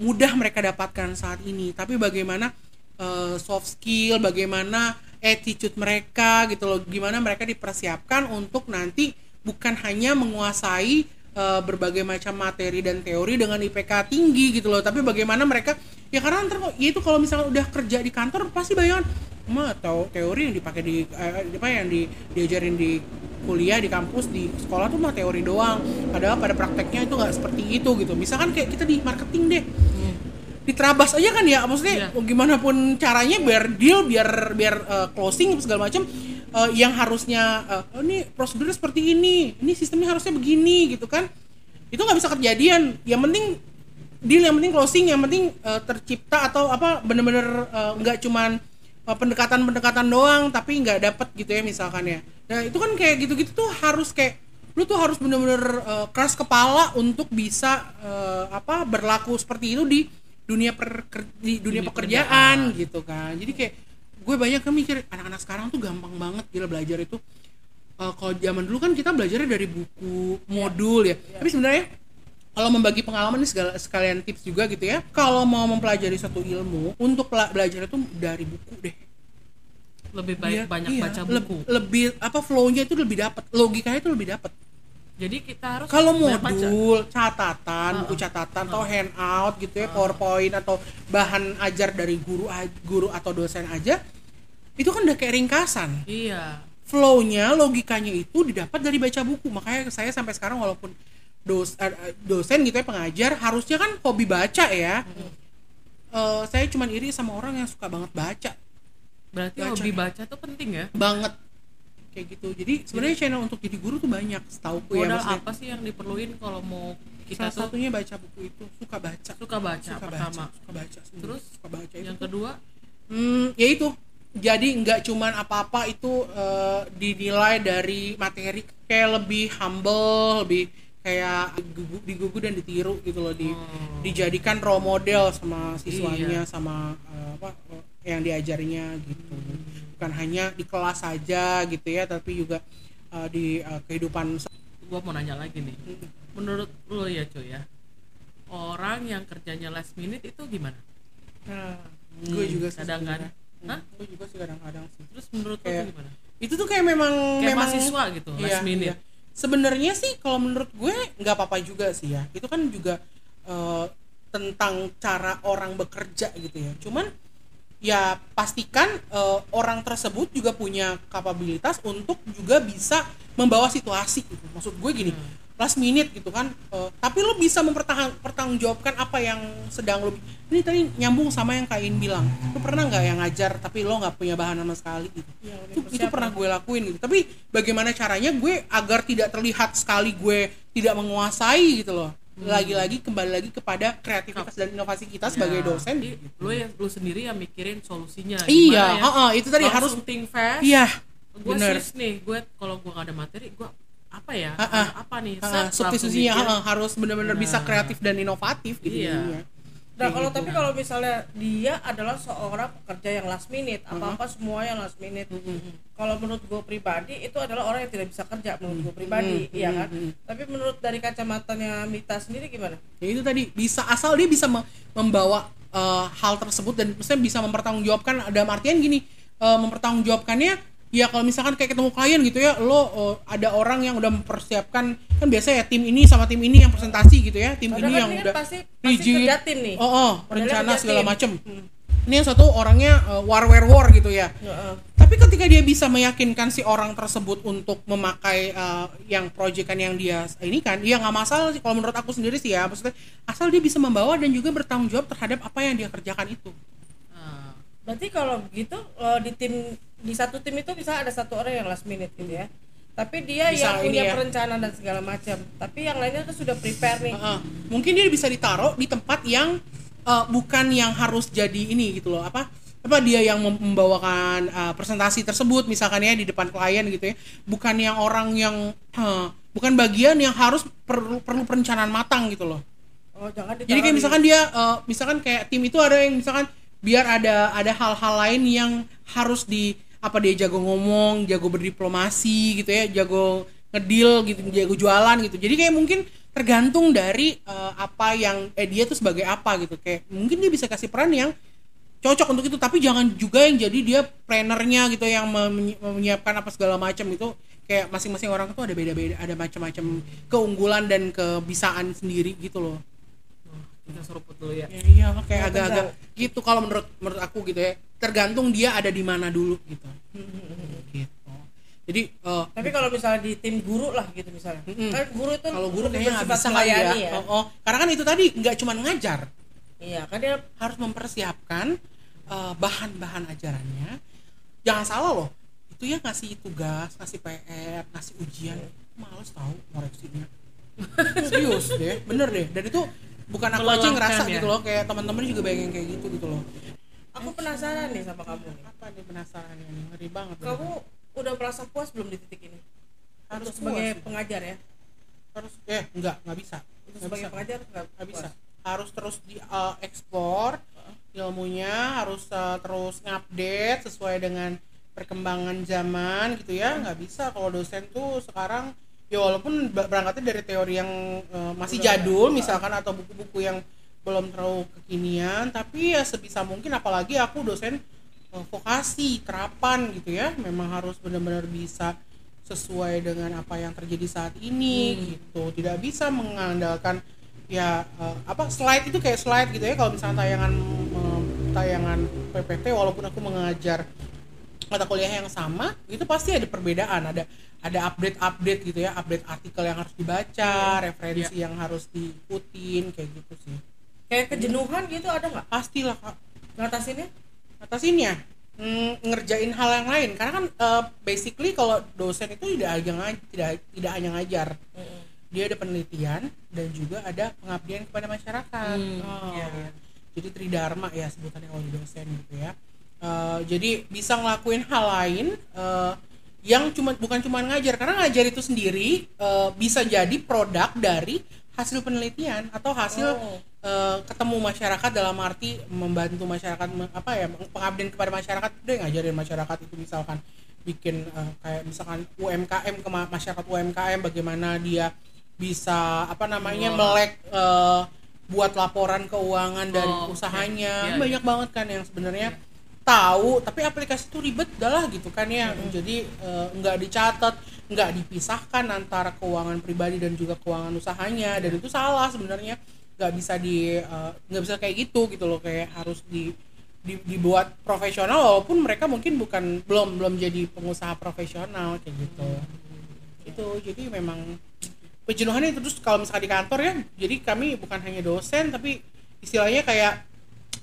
[SPEAKER 1] mudah mereka dapatkan saat ini tapi bagaimana eh, soft skill bagaimana attitude mereka gitu loh. Gimana mereka dipersiapkan untuk nanti bukan hanya menguasai eh, berbagai macam materi dan teori dengan IPK tinggi gitu loh tapi bagaimana mereka ya karena ntar kok ya itu kalau misalnya udah kerja di kantor pasti bayangan mah atau teori yang dipakai di eh, apa yang di, diajarin di kuliah di kampus di sekolah tuh mah teori doang. Padahal pada prakteknya itu nggak seperti itu gitu. Misalkan kayak kita di marketing deh diterabas aja kan ya maksudnya
[SPEAKER 3] Iya.
[SPEAKER 1] gimana pun caranya biar deal biar biar eh, closing segala macam eh, yang harusnya eh, oh, ini prosedurnya seperti ini ini sistemnya harusnya begini gitu kan. Itu nggak bisa kejadian. Yang penting deal yang penting closing yang penting eh, tercipta atau apa bener-bener nggak cuman eh, pendekatan-pendekatan doang tapi nggak dapet gitu ya misalkan ya. Nah itu kan kayak gitu-gitu tuh harus kayak lu tuh harus bener-bener eh, keras kepala untuk bisa eh, apa berlaku seperti itu di dunia per di dunia
[SPEAKER 3] Dunia
[SPEAKER 1] pekerjaan
[SPEAKER 3] pekerjaan.
[SPEAKER 1] gitu kan. Jadi kayak gue banyak kan mikir anak-anak sekarang tuh gampang banget gila belajar itu. Eh, kalau zaman dulu kan kita belajarnya dari buku modul ya. Tapi sebenarnya kalau membagi pengalaman ini segala sekalian tips juga gitu ya. Kalau mau mempelajari suatu ilmu untuk belajar itu dari buku deh.
[SPEAKER 3] Lebih baik
[SPEAKER 1] Iya,
[SPEAKER 3] banyak
[SPEAKER 1] iya.
[SPEAKER 3] baca buku.
[SPEAKER 1] lebih apa flow-nya itu lebih dapat logikanya itu lebih dapat
[SPEAKER 3] jadi kita harus
[SPEAKER 1] kalau modul catatan
[SPEAKER 3] Ah,
[SPEAKER 1] buku catatan atau handout gitu ya powerpoint atau bahan ajar dari guru guru atau dosen aja itu kan udah kayak ringkasan.
[SPEAKER 3] Iya.
[SPEAKER 1] Flow-nya logikanya itu didapat dari baca buku. Makanya saya sampai sekarang walaupun dos, eh, eh, dosen gitu ya pengajar harusnya kan hobi baca ya. Eh, saya cuman iri sama orang yang suka banget baca.
[SPEAKER 3] Berarti
[SPEAKER 1] Baca.
[SPEAKER 3] hobi baca tuh penting ya?
[SPEAKER 1] Banget kayak gitu jadi sebenarnya channel untuk jadi guru tuh banyak setauku ya
[SPEAKER 3] modal apa sih yang diperluin kalau mau
[SPEAKER 1] salah
[SPEAKER 3] kita tuh
[SPEAKER 1] satunya baca buku itu suka baca
[SPEAKER 3] suka baca
[SPEAKER 1] suka
[SPEAKER 3] pertama
[SPEAKER 1] baca suka baca.
[SPEAKER 3] Terus
[SPEAKER 1] suka baca itu
[SPEAKER 3] yang kedua
[SPEAKER 1] Hmm, ya itu. Jadi nggak cuman apa-apa itu eh, dinilai dari materi kayak lebih humble, lebih kayak digugu, digugu dan ditiru gitu loh di
[SPEAKER 3] Oh.
[SPEAKER 1] dijadikan role model sama siswanya
[SPEAKER 3] Iya.
[SPEAKER 1] sama eh, apa yang diajarinya gitu. Bukan hanya di kelas saja gitu ya, tapi juga eh, di eh, kehidupan
[SPEAKER 3] gua mau nanya lagi nih. Menurut lo ya cuy ya orang yang kerjanya last minute itu gimana?
[SPEAKER 2] Nah,
[SPEAKER 1] gue juga
[SPEAKER 3] kadang kan.
[SPEAKER 1] sebenarnya.
[SPEAKER 3] Hah?
[SPEAKER 1] gue juga sih kadang-kadang sih.
[SPEAKER 3] Terus menurut lo
[SPEAKER 1] Kayak-
[SPEAKER 3] gimana?
[SPEAKER 1] itu tuh kayak memang
[SPEAKER 3] kayak
[SPEAKER 1] memang
[SPEAKER 3] mahasiswa gitu
[SPEAKER 1] Iya,
[SPEAKER 3] last minute.
[SPEAKER 1] iya. sebenarnya sih kalau menurut gue nggak apa-apa juga sih ya. Itu kan juga eh, tentang cara orang bekerja gitu ya. Cuman ya pastikan eh, orang tersebut juga punya kapabilitas untuk juga bisa membawa situasi gitu. Maksud gue gini
[SPEAKER 3] Hmm.
[SPEAKER 1] last minute gitu kan eh, tapi lo bisa mempertanggungjawabkan apa yang sedang lo ini tadi nyambung sama yang Kain bilang. Lo pernah nggak yang ngajar tapi lo nggak punya bahan sama sekali gitu?
[SPEAKER 2] Iya,
[SPEAKER 1] itu, itu pernah gue lakuin gitu. Tapi bagaimana caranya gue agar tidak terlihat sekali gue tidak menguasai gitu loh lagi-lagi kembali lagi kepada kreativitas dan inovasi kita sebagai
[SPEAKER 3] Ya,
[SPEAKER 1] dosen
[SPEAKER 3] jadi lo yang lo sendiri yang mikirin solusinya
[SPEAKER 1] iya
[SPEAKER 3] ya?
[SPEAKER 1] heeh, itu tadi harus
[SPEAKER 3] think fast
[SPEAKER 1] iya
[SPEAKER 3] gue switch nih gue kalau gue gak ada materi gue apa ya
[SPEAKER 1] Ha-ha.
[SPEAKER 3] apa nih Set, langsung
[SPEAKER 1] substitusinya
[SPEAKER 3] mikir.
[SPEAKER 1] heeh, harus benar-benar bisa
[SPEAKER 3] Nah.
[SPEAKER 1] kreatif dan inovatif gitu
[SPEAKER 3] Iya.
[SPEAKER 1] jadinya.
[SPEAKER 2] Nah, kalau
[SPEAKER 1] gitu.
[SPEAKER 2] tapi kalau misalnya dia adalah seorang pekerja yang last minute, apa-apa semua yang last minute. Kalau menurut gue pribadi itu adalah orang yang tidak bisa kerja menurut gue pribadi,
[SPEAKER 1] Mm,
[SPEAKER 2] iya
[SPEAKER 1] mm,
[SPEAKER 2] kan? Tapi menurut dari kacamatanya Mita sendiri gimana?
[SPEAKER 1] ya itu tadi bisa asal dia bisa me- membawa eh, hal tersebut dan misalnya bisa mempertanggungjawabkan dalam artian gini eh, mempertanggungjawabkannya ya kalau misalkan kayak ketemu klien gitu ya lo eh, ada orang yang udah mempersiapkan kan biasa ya tim ini sama tim ini yang presentasi gitu ya tim
[SPEAKER 2] Padahal
[SPEAKER 1] ini
[SPEAKER 2] kan
[SPEAKER 1] yang
[SPEAKER 2] ini kan
[SPEAKER 1] udah
[SPEAKER 2] pasti pasti
[SPEAKER 1] rigid.
[SPEAKER 2] kerja tim nih.
[SPEAKER 1] oh, oh rencana
[SPEAKER 2] kerja
[SPEAKER 1] segala
[SPEAKER 2] tim.
[SPEAKER 1] macem
[SPEAKER 2] Hmm.
[SPEAKER 1] ini yang satu orangnya eh, war war war gitu ya
[SPEAKER 2] Heeh.
[SPEAKER 1] tapi ketika dia bisa meyakinkan si orang tersebut untuk memakai uh, yang proyekan yang dia ini kan ya nggak masalah sih kalau menurut aku sendiri sih ya maksudnya asal dia bisa membawa dan juga bertanggung jawab terhadap apa yang dia kerjakan itu
[SPEAKER 3] Ah,
[SPEAKER 2] Berarti kalau begitu eh, di tim di satu tim itu bisa ada satu orang yang last minute gitu ya. Tapi dia
[SPEAKER 1] Bisa
[SPEAKER 2] yang punya
[SPEAKER 1] ya.
[SPEAKER 2] perencanaan dan segala macam. Tapi yang lainnya tuh sudah prepare nih.
[SPEAKER 1] Heeh. mungkin dia bisa ditaruh di tempat yang uh, bukan yang harus jadi ini gitu loh apa apa dia yang mem- membawakan uh, presentasi tersebut misalkan ya di depan klien gitu ya bukan yang orang yang uh, bukan bagian yang harus perlu perlu perencanaan matang gitu loh
[SPEAKER 2] Oh, jangan
[SPEAKER 1] Jadi kayak misalkan dia eh, misalkan kayak tim itu ada yang misalkan biar ada ada hal-hal lain yang harus di apa dia jago ngomong, jago berdiplomasi gitu ya, jago ngedil gitu, jago jualan gitu. Jadi kayak mungkin tergantung dari eh, apa yang eh dia tuh sebagai apa gitu. Kayak mungkin dia bisa kasih peran yang cocok untuk itu tapi jangan juga yang jadi dia plannernya gitu yang menyi- menyiapkan apa segala macam itu kayak masing-masing orang itu ada beda-beda ada macam-macam keunggulan dan kebisaan sendiri gitu loh.
[SPEAKER 3] Oh, kita seruput dulu ya.
[SPEAKER 1] Ya iya kayak
[SPEAKER 2] Oh,
[SPEAKER 1] agak-agak gitu kalau menurut menurut aku gitu ya tergantung dia ada di mana dulu gitu gitu jadi eh,
[SPEAKER 2] Tapi kalau misalnya di tim guru lah gitu misalnya.
[SPEAKER 1] Mm-mm.
[SPEAKER 2] Kan guru itu
[SPEAKER 1] kalau guru kayaknya nggak bisa ya,
[SPEAKER 2] ya.
[SPEAKER 1] Oh, oh. karena kan itu tadi nggak cuma ngajar
[SPEAKER 2] Iya, kan dia
[SPEAKER 1] harus mempersiapkan eh, bahan-bahan ajarannya jangan salah loh itu ya ngasih tugas ngasih PR ngasih ujian males tahu ngoreksinya serius deh bener deh dan itu bukan aku aja ngerasa
[SPEAKER 3] Melelahkan ya?
[SPEAKER 1] gitu loh kayak teman-teman juga banyak yang kayak gitu gitu loh
[SPEAKER 2] aku penasaran nih sama kamu nih.
[SPEAKER 1] apa nih penasaran ini ngeri banget
[SPEAKER 2] Kamu udah merasa puas belum di titik ini?
[SPEAKER 1] harus
[SPEAKER 2] Untuk sebagai
[SPEAKER 1] puas.
[SPEAKER 2] pengajar ya.
[SPEAKER 1] harus eh enggak nggak bisa
[SPEAKER 2] Untuk
[SPEAKER 1] nggak
[SPEAKER 2] sebagai
[SPEAKER 1] bisa
[SPEAKER 2] pengajar nggak
[SPEAKER 1] nggak bisa
[SPEAKER 2] puas.
[SPEAKER 1] harus terus di uh, explore ilmunya harus uh, terus ngupdate sesuai dengan perkembangan zaman gitu ya nggak bisa kalau dosen tuh sekarang ya walaupun berangkatnya dari teori yang uh, masih
[SPEAKER 2] Udah
[SPEAKER 1] jadul misalkan atau buku-buku yang belum terlalu kekinian tapi ya sebisa mungkin apalagi aku dosen uh, vokasi terapan gitu ya. Memang harus benar-benar bisa sesuai dengan apa yang terjadi saat ini gitu. Tidak bisa mengandalkan ya eh, apa slide itu kayak slide gitu ya. Kalau misalnya tayangan eh, tayangan PPT walaupun aku mengajar mata kuliah yang sama itu pasti ada perbedaan. Ada ada update update gitu ya update artikel yang harus dibaca referensi yang harus diikutin kayak gitu sih
[SPEAKER 2] Kayak kejenuhan gitu ada nggak?
[SPEAKER 1] pastilah kak
[SPEAKER 2] Ngatasinnya?
[SPEAKER 1] atasinnya mm, ngerjain hal yang lain karena kan eh, basically kalau dosen itu tidak hanya tidak tidak hanya ngajar dia ada penelitian dan juga ada pengabdian kepada masyarakat
[SPEAKER 3] Hmm,
[SPEAKER 1] Oh.
[SPEAKER 2] iya, iya.
[SPEAKER 1] jadi tridharma ya sebutannya kalau di dosen gitu ya Eh, jadi bisa ngelakuin hal lain eh, yang cuma bukan cuma ngajar karena ngajar itu sendiri eh, bisa jadi produk dari hasil penelitian atau hasil
[SPEAKER 2] Oh.
[SPEAKER 1] Eh, ketemu masyarakat dalam arti membantu masyarakat apa ya pengabdian kepada masyarakat udah ngajarin masyarakat itu misalkan bikin eh, kayak misalkan UMKM ke ma- masyarakat UMKM bagaimana dia bisa apa namanya
[SPEAKER 3] Oh.
[SPEAKER 1] melek eh, buat laporan keuangan dari
[SPEAKER 3] Oh,
[SPEAKER 1] usahanya.
[SPEAKER 3] Iya,
[SPEAKER 1] banyak banget kan yang sebenarnya tahu tapi aplikasi itu ribet dah lah gitu kan ya. Jadi eh, nggak dicatat nggak dipisahkan antara keuangan pribadi dan juga keuangan usahanya. Dan itu salah sebenarnya nggak bisa di eh, nggak bisa kayak gitu gitu loh. Kayak harus di, di- dibuat profesional walaupun mereka mungkin bukan belum belum jadi pengusaha profesional kayak gitu. Itu jadi memang penjenuhannya itu terus kalau misalkan di kantor ya jadi kami bukan hanya dosen tapi istilahnya kayak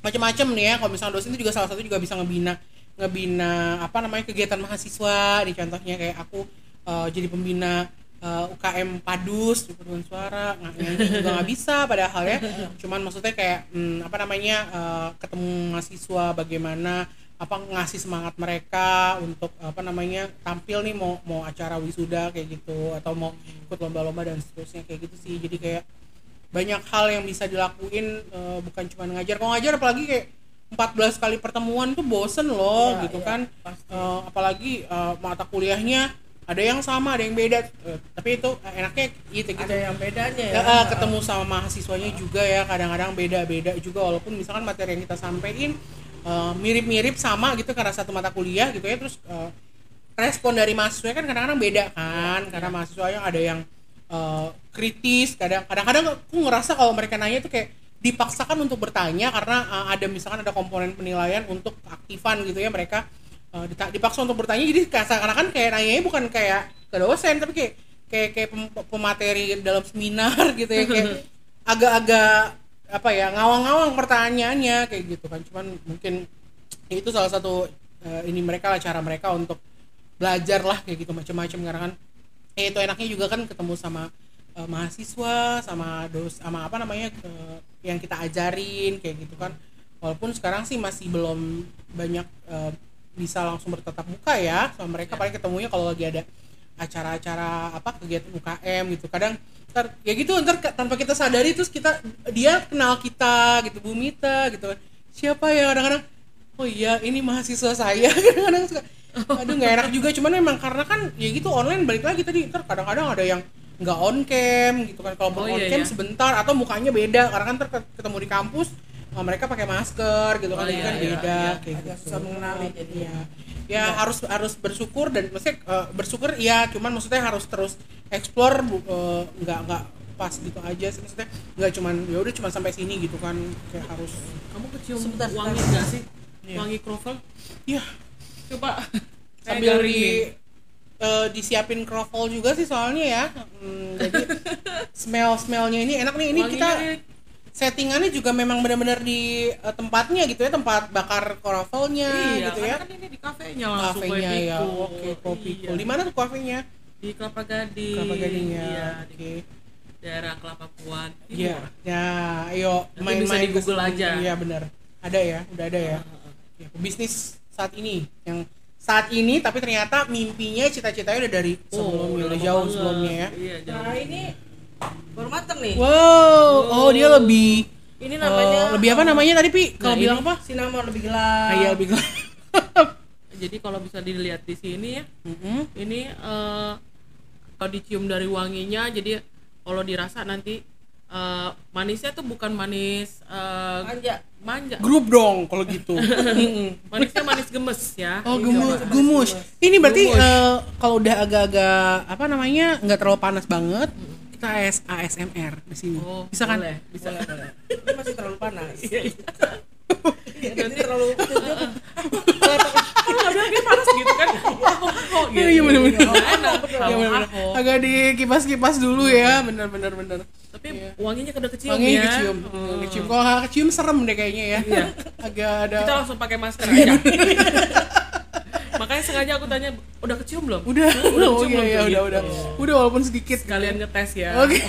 [SPEAKER 1] macam-macam nih ya. Kalau misalnya dosen itu juga salah satu juga bisa ngebina ngebina apa namanya kegiatan mahasiswa. Di contohnya kayak aku eh, jadi pembina eh, UKM Padus di paduan suara nggak nyanyi juga nggak bisa padahal ya. Cuman maksudnya kayak hmm, apa namanya eh, ketemu mahasiswa bagaimana apa ngasih semangat mereka untuk apa namanya tampil nih mau mau acara wisuda kayak gitu atau mau ikut lomba-lomba dan seterusnya kayak gitu sih. Jadi kayak banyak hal yang bisa dilakuin eh, bukan cuma ngajar. Kalau ngajar apalagi kayak 14 kali pertemuan tuh bosen loh
[SPEAKER 2] Iya,
[SPEAKER 1] gitu
[SPEAKER 2] iya,
[SPEAKER 1] kan.
[SPEAKER 2] pasti.
[SPEAKER 1] Eh, apalagi eh, mata kuliahnya ada yang sama ada yang beda. Eh, tapi itu eh, enaknya gitu gitu.
[SPEAKER 2] Ada yang bedanya
[SPEAKER 1] Ya,
[SPEAKER 2] ya
[SPEAKER 1] eh, ketemu sama mahasiswanya juga ya kadang-kadang beda-beda juga. Walaupun misalkan materi yang kita sampaikan mirip-mirip sama gitu karena satu mata kuliah gitu ya. Terus eh, respon dari mahasiswa kan kadang-kadang beda kan. Karena mahasiswa yang ada yang eh, kritis kadang kadang-kadang aku ngerasa kalau mereka nanya itu kayak dipaksakan untuk bertanya karena eh, ada misalkan ada komponen penilaian untuk keaktifan gitu ya mereka dita- dipaksa untuk bertanya jadi seakan-akan kayak nanyanya bukan kayak ke dosen tapi kayak kayak kayak pem- pemateri dalam seminar gitu ya kayak agak-agak apa ya ngawang-ngawang pertanyaannya kayak gitu kan. Cuman mungkin ya itu salah satu eh, ini mereka lah cara mereka untuk belajar lah kayak gitu macam-macam. Karena kan eh, itu enaknya juga kan ketemu sama eh, mahasiswa sama dos sama apa namanya eh, yang kita ajarin kayak gitu kan. Walaupun sekarang sih masih belum banyak eh, bisa langsung bertatap muka ya sama mereka. Paling ketemunya kalau lagi ada acara-acara apa kegiatan UKM gitu. Kadang ntar ya gitu ntar tanpa kita sadari terus kita dia kenal kita gitu Bu Mita gitu. Siapa ya? Kadang-kadang oh iya ini mahasiswa saya. Kadang-kadang suka aduh nggak enak juga. Cuman memang karena kan ya gitu online balik lagi tadi. Ntar kadang-kadang ada yang nggak on cam gitu kan. Kalau
[SPEAKER 3] Oh,
[SPEAKER 1] on
[SPEAKER 3] iya,
[SPEAKER 1] cam
[SPEAKER 3] iya.
[SPEAKER 1] sebentar atau mukanya beda. Karena kan ntar ketemu di kampus oh, mereka pakai masker gitu kan
[SPEAKER 3] Oh,
[SPEAKER 1] jadi
[SPEAKER 3] iya,
[SPEAKER 1] kan
[SPEAKER 3] iya,
[SPEAKER 1] beda
[SPEAKER 3] iya.
[SPEAKER 1] kayak
[SPEAKER 2] Agak
[SPEAKER 1] gitu
[SPEAKER 2] susah mengenali jadinya.
[SPEAKER 1] ya harus harus bersyukur dan maksudnya eh, bersyukur iya cuman maksudnya harus terus explore eh, nggak nggak pas gitu aja sih maksudnya nggak cuman ya udah cuman sampai sini gitu kan kayak harus
[SPEAKER 3] kamu kecium
[SPEAKER 2] Sebentar,
[SPEAKER 3] wangi
[SPEAKER 2] sebentar.
[SPEAKER 3] nggak sih
[SPEAKER 1] Iya.
[SPEAKER 3] wangi krovel
[SPEAKER 1] ya
[SPEAKER 3] coba
[SPEAKER 1] sambil di
[SPEAKER 3] garingin.
[SPEAKER 1] eh, disiapin kroffel juga sih soalnya ya Hmm, jadi smell smellnya ini enak nih ini
[SPEAKER 3] Wanginya
[SPEAKER 1] kita. Settingannya juga memang benar-benar di eh, tempatnya gitu ya tempat bakar krovelnya
[SPEAKER 3] iya
[SPEAKER 1] gitu
[SPEAKER 3] kan,
[SPEAKER 1] ya
[SPEAKER 3] kan ini di kafenya langsung
[SPEAKER 1] kafenya ya oke kopi
[SPEAKER 3] Iya.
[SPEAKER 1] di mana tuh kafenya?
[SPEAKER 3] Di kelapa gading.
[SPEAKER 1] Kelapa gading ya.
[SPEAKER 3] Iya,
[SPEAKER 1] oke.
[SPEAKER 3] di daerah kelapa puan.
[SPEAKER 1] Iya, ya, ayo main-main
[SPEAKER 3] bisa di Google aja.
[SPEAKER 1] Iya benar, ada ya, udah ada ya. Ya, bisnis saat ini, yang saat ini tapi ternyata mimpinya, cita-citanya udah dari sebelumnya, udah jauh
[SPEAKER 3] banget.
[SPEAKER 1] sebelumnya ya.
[SPEAKER 3] iya jauh.
[SPEAKER 2] Nah ini nih
[SPEAKER 1] Wow, oh dia lebih,
[SPEAKER 2] ini namanya
[SPEAKER 1] eh, lebih apa namanya tadi pi? Kalau
[SPEAKER 3] Nah,
[SPEAKER 1] bilang apa?
[SPEAKER 2] sinamon lebih gelap
[SPEAKER 1] Ah, Iya lebih gelap.
[SPEAKER 3] jadi kalau bisa dilihat di sini ya
[SPEAKER 1] Mm-mm.
[SPEAKER 3] ini eh, kalau dicium dari wanginya jadi kalau dirasa nanti eh, manisnya tuh bukan manis eh,
[SPEAKER 2] manja
[SPEAKER 3] manja
[SPEAKER 1] Grup dong kalau gitu.
[SPEAKER 3] Manisnya manis gemes ya
[SPEAKER 1] Oh
[SPEAKER 2] Iya,
[SPEAKER 1] gemus,
[SPEAKER 2] gemes.
[SPEAKER 1] Ini berarti eh, kalau udah agak-agak apa namanya nggak terlalu panas banget, kita AS ASMR di sini.
[SPEAKER 3] oh
[SPEAKER 1] Bisa kan?
[SPEAKER 3] boleh bisa
[SPEAKER 2] boleh boleh ini masih terlalu panas
[SPEAKER 3] Iya, iya.
[SPEAKER 2] Iya, ini terlalu
[SPEAKER 3] nggak bilang dia panas gitu kan oh,
[SPEAKER 1] Iya, iya, Iya, bener-bener.
[SPEAKER 3] aku.
[SPEAKER 1] Agak dikipas-kipas dulu ya, bener-bener bener.
[SPEAKER 3] tapi
[SPEAKER 1] Iya.
[SPEAKER 3] wanginya udah kecium
[SPEAKER 1] Wangi
[SPEAKER 3] ya
[SPEAKER 1] kecium,
[SPEAKER 3] Hmm.
[SPEAKER 1] kecium. Kalau kecium serem deh kayaknya ya.
[SPEAKER 3] Iya.
[SPEAKER 1] Agak ada.
[SPEAKER 3] kita langsung pakai masker aja makanya sengaja aku tanya udah kecium belum
[SPEAKER 1] Udah,
[SPEAKER 3] udah
[SPEAKER 1] oh,
[SPEAKER 3] kecium
[SPEAKER 1] iya,
[SPEAKER 3] belum
[SPEAKER 1] iya,
[SPEAKER 3] tuh?
[SPEAKER 1] udah,
[SPEAKER 3] Gitu.
[SPEAKER 1] udah, udah walaupun sedikit.
[SPEAKER 3] sekalian ngetes ya
[SPEAKER 1] Oke.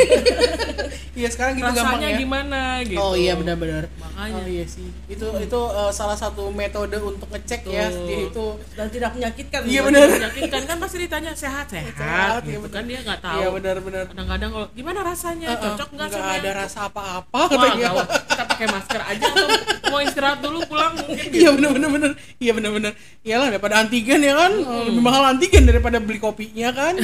[SPEAKER 1] Iya sekarang gitu gampang
[SPEAKER 3] rasanya
[SPEAKER 1] ya.
[SPEAKER 3] gimana gitu
[SPEAKER 1] Oh iya benar-benar.
[SPEAKER 3] Makanya.
[SPEAKER 1] Oh iya sih. Itu itu eh, salah satu metode untuk ngecek ya.
[SPEAKER 3] Tuh.
[SPEAKER 1] Dia itu
[SPEAKER 2] dan tidak menyakitkan
[SPEAKER 1] Iya,
[SPEAKER 2] buat
[SPEAKER 1] benar.
[SPEAKER 3] menyakitkan kan pasti ditanya sehat sehat,
[SPEAKER 1] Sehat, iya
[SPEAKER 3] gitu kan dia nggak tahu
[SPEAKER 1] Iya benar-benar.
[SPEAKER 3] kadang-kadang kalau gimana rasanya
[SPEAKER 1] Eh, eh,
[SPEAKER 3] cocok nggak sama
[SPEAKER 1] ada
[SPEAKER 3] yang-
[SPEAKER 1] rasa apa-apa katanya.
[SPEAKER 3] kita pakai masker aja atau mau istirahat dulu pulang mungkin gitu.
[SPEAKER 1] Iya benar-benar benar. Iya benar-benar. Iyalah daripada antigen ya kan. Eh, Lebih mahal antigen daripada beli kopinya kan.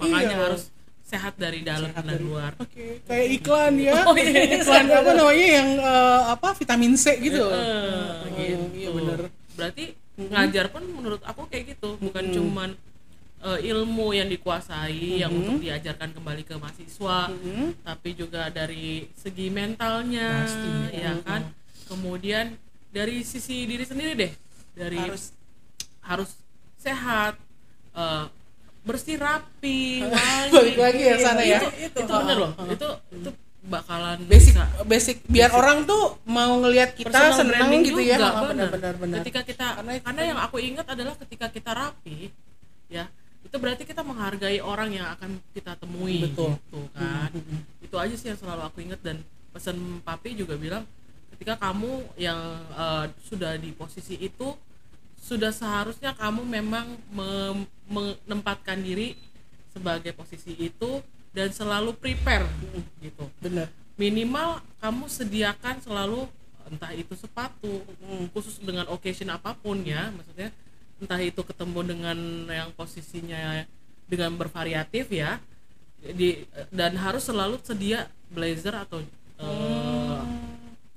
[SPEAKER 3] makanya
[SPEAKER 1] Iya.
[SPEAKER 3] harus sehat dari dalam dan luar
[SPEAKER 1] Oke, kayak iklan ya.
[SPEAKER 3] Oh, iya.
[SPEAKER 1] iklan apa namanya yang eh, apa vitamin C gitu.
[SPEAKER 3] Eh, gitu.
[SPEAKER 1] iya benar.
[SPEAKER 3] berarti ngajar pun menurut aku kayak gitu bukan cuman eh, ilmu yang dikuasai yang untuk diajarkan kembali ke mahasiswa
[SPEAKER 1] Mhm.
[SPEAKER 3] tapi juga dari segi mentalnya
[SPEAKER 1] Pasti.
[SPEAKER 3] ya kan kemudian dari sisi diri sendiri deh dari
[SPEAKER 1] Harus
[SPEAKER 3] harus sehat eh, bersih rapi wangi.
[SPEAKER 1] Balik lagi ya sana ya.
[SPEAKER 3] itu, itu, itu bener loh. Itu itu bakalan
[SPEAKER 1] basic
[SPEAKER 3] bisa.
[SPEAKER 1] basic. Biar orang tuh mau ngelihat kita seneng gitu
[SPEAKER 3] juga,
[SPEAKER 1] ya Ah,
[SPEAKER 3] bener.
[SPEAKER 1] benar
[SPEAKER 3] ketika kita
[SPEAKER 1] Karena
[SPEAKER 3] karena,
[SPEAKER 1] itu
[SPEAKER 3] yang aku ingat adalah ketika kita rapi ya itu berarti kita menghargai orang yang akan kita temui
[SPEAKER 1] Betul.
[SPEAKER 3] gitu kan.
[SPEAKER 1] Mhm.
[SPEAKER 3] itu aja sih yang selalu aku ingat. Dan pesan papi juga bilang ketika kamu yang eh, sudah di posisi itu sudah seharusnya kamu memang mem- menempatkan diri sebagai posisi itu dan selalu prepare gitu
[SPEAKER 1] benar
[SPEAKER 3] minimal kamu sediakan selalu entah itu sepatu
[SPEAKER 1] Hmm.
[SPEAKER 3] khusus dengan occasion apa pun ya maksudnya entah itu ketemu dengan yang posisinya dengan bervariatif ya di dan harus selalu sedia blazer atau eh,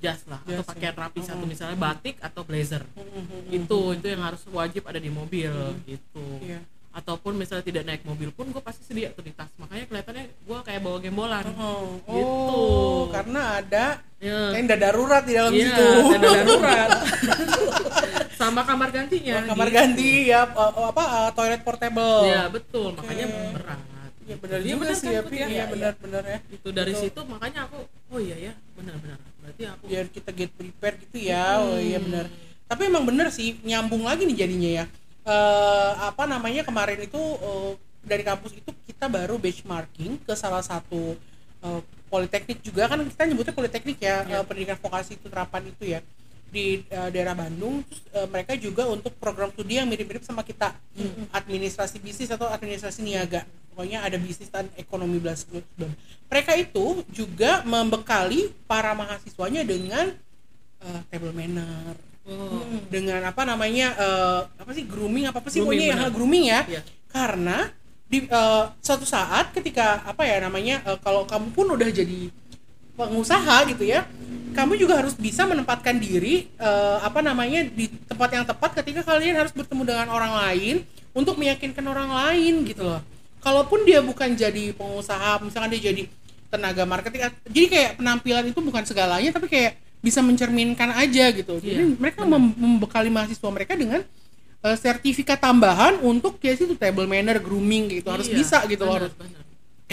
[SPEAKER 3] jas lah atau
[SPEAKER 1] Jas,
[SPEAKER 3] pakaian
[SPEAKER 1] ya.
[SPEAKER 3] rapi satu misalnya batik atau blazer
[SPEAKER 1] Mhm.
[SPEAKER 3] itu itu yang harus wajib ada di mobil gitu
[SPEAKER 1] Iya.
[SPEAKER 3] ataupun misalnya tidak naik mobil pun gue pasti sedia tuh di tas makanya kelihatannya gue kayak bawa gembolan
[SPEAKER 1] Oh,
[SPEAKER 3] Gitu.
[SPEAKER 1] oh, karena ada
[SPEAKER 3] Ya.
[SPEAKER 1] tenda darurat di dalam
[SPEAKER 3] Iya,
[SPEAKER 1] situ.
[SPEAKER 3] tenda darurat. Sama kamar gantinya.
[SPEAKER 1] Oh, kamar
[SPEAKER 3] gitu.
[SPEAKER 1] ganti ya uh, uh, apa uh, toilet portable.
[SPEAKER 3] Iya, betul. Makanya berat.
[SPEAKER 1] Iya benar
[SPEAKER 3] Iya,
[SPEAKER 1] juga sih
[SPEAKER 3] kan,
[SPEAKER 1] ya,
[SPEAKER 3] Put,
[SPEAKER 1] Pi.
[SPEAKER 3] ya?
[SPEAKER 1] Iya benar-benar ya.
[SPEAKER 3] Itu dari
[SPEAKER 1] Betul.
[SPEAKER 3] situ makanya aku oh iya ya, benar-benar. Berarti aku
[SPEAKER 1] Biar kita get prepared gitu ya. Oh iya benar. Tapi emang bener sih nyambung lagi nih jadinya ya. Eh apa namanya kemarin itu eh, dari kampus itu kita baru benchmarking ke salah satu eh, politeknik juga kan kita nyebutnya politeknik ya eh, pendidikan vokasi itu terapan itu ya di eh, daerah Bandung terus eh, mereka juga untuk program studi yang mirip-mirip sama kita. Administrasi bisnis atau administrasi niaga. Pokoknya ada bisnis dan ekonomi belas mereka itu juga membekali para mahasiswanya dengan eh, table manner.
[SPEAKER 3] Oh,
[SPEAKER 1] dengan apa namanya eh, apa sih grooming apa apa sih
[SPEAKER 3] Grooming,
[SPEAKER 1] pokoknya ya,
[SPEAKER 3] benar.
[SPEAKER 1] grooming ya.
[SPEAKER 3] Iya.
[SPEAKER 1] karena di eh, suatu saat ketika apa ya namanya eh, kalau kamu pun udah jadi pengusaha gitu ya kamu juga harus bisa menempatkan diri eh, apa namanya di tempat yang tepat ketika kalian harus bertemu dengan orang lain untuk meyakinkan orang lain gitu loh. Kalaupun dia bukan jadi pengusaha misalkan dia jadi tenaga marketing jadi kayak penampilan itu bukan segalanya tapi kayak bisa mencerminkan aja gitu. Jadi
[SPEAKER 3] Iya,
[SPEAKER 1] mereka mem- membekali mahasiswa mereka dengan eh, sertifikat tambahan untuk ya itu table manner grooming gitu harus
[SPEAKER 3] iya,
[SPEAKER 1] bisa gitu loh. harus.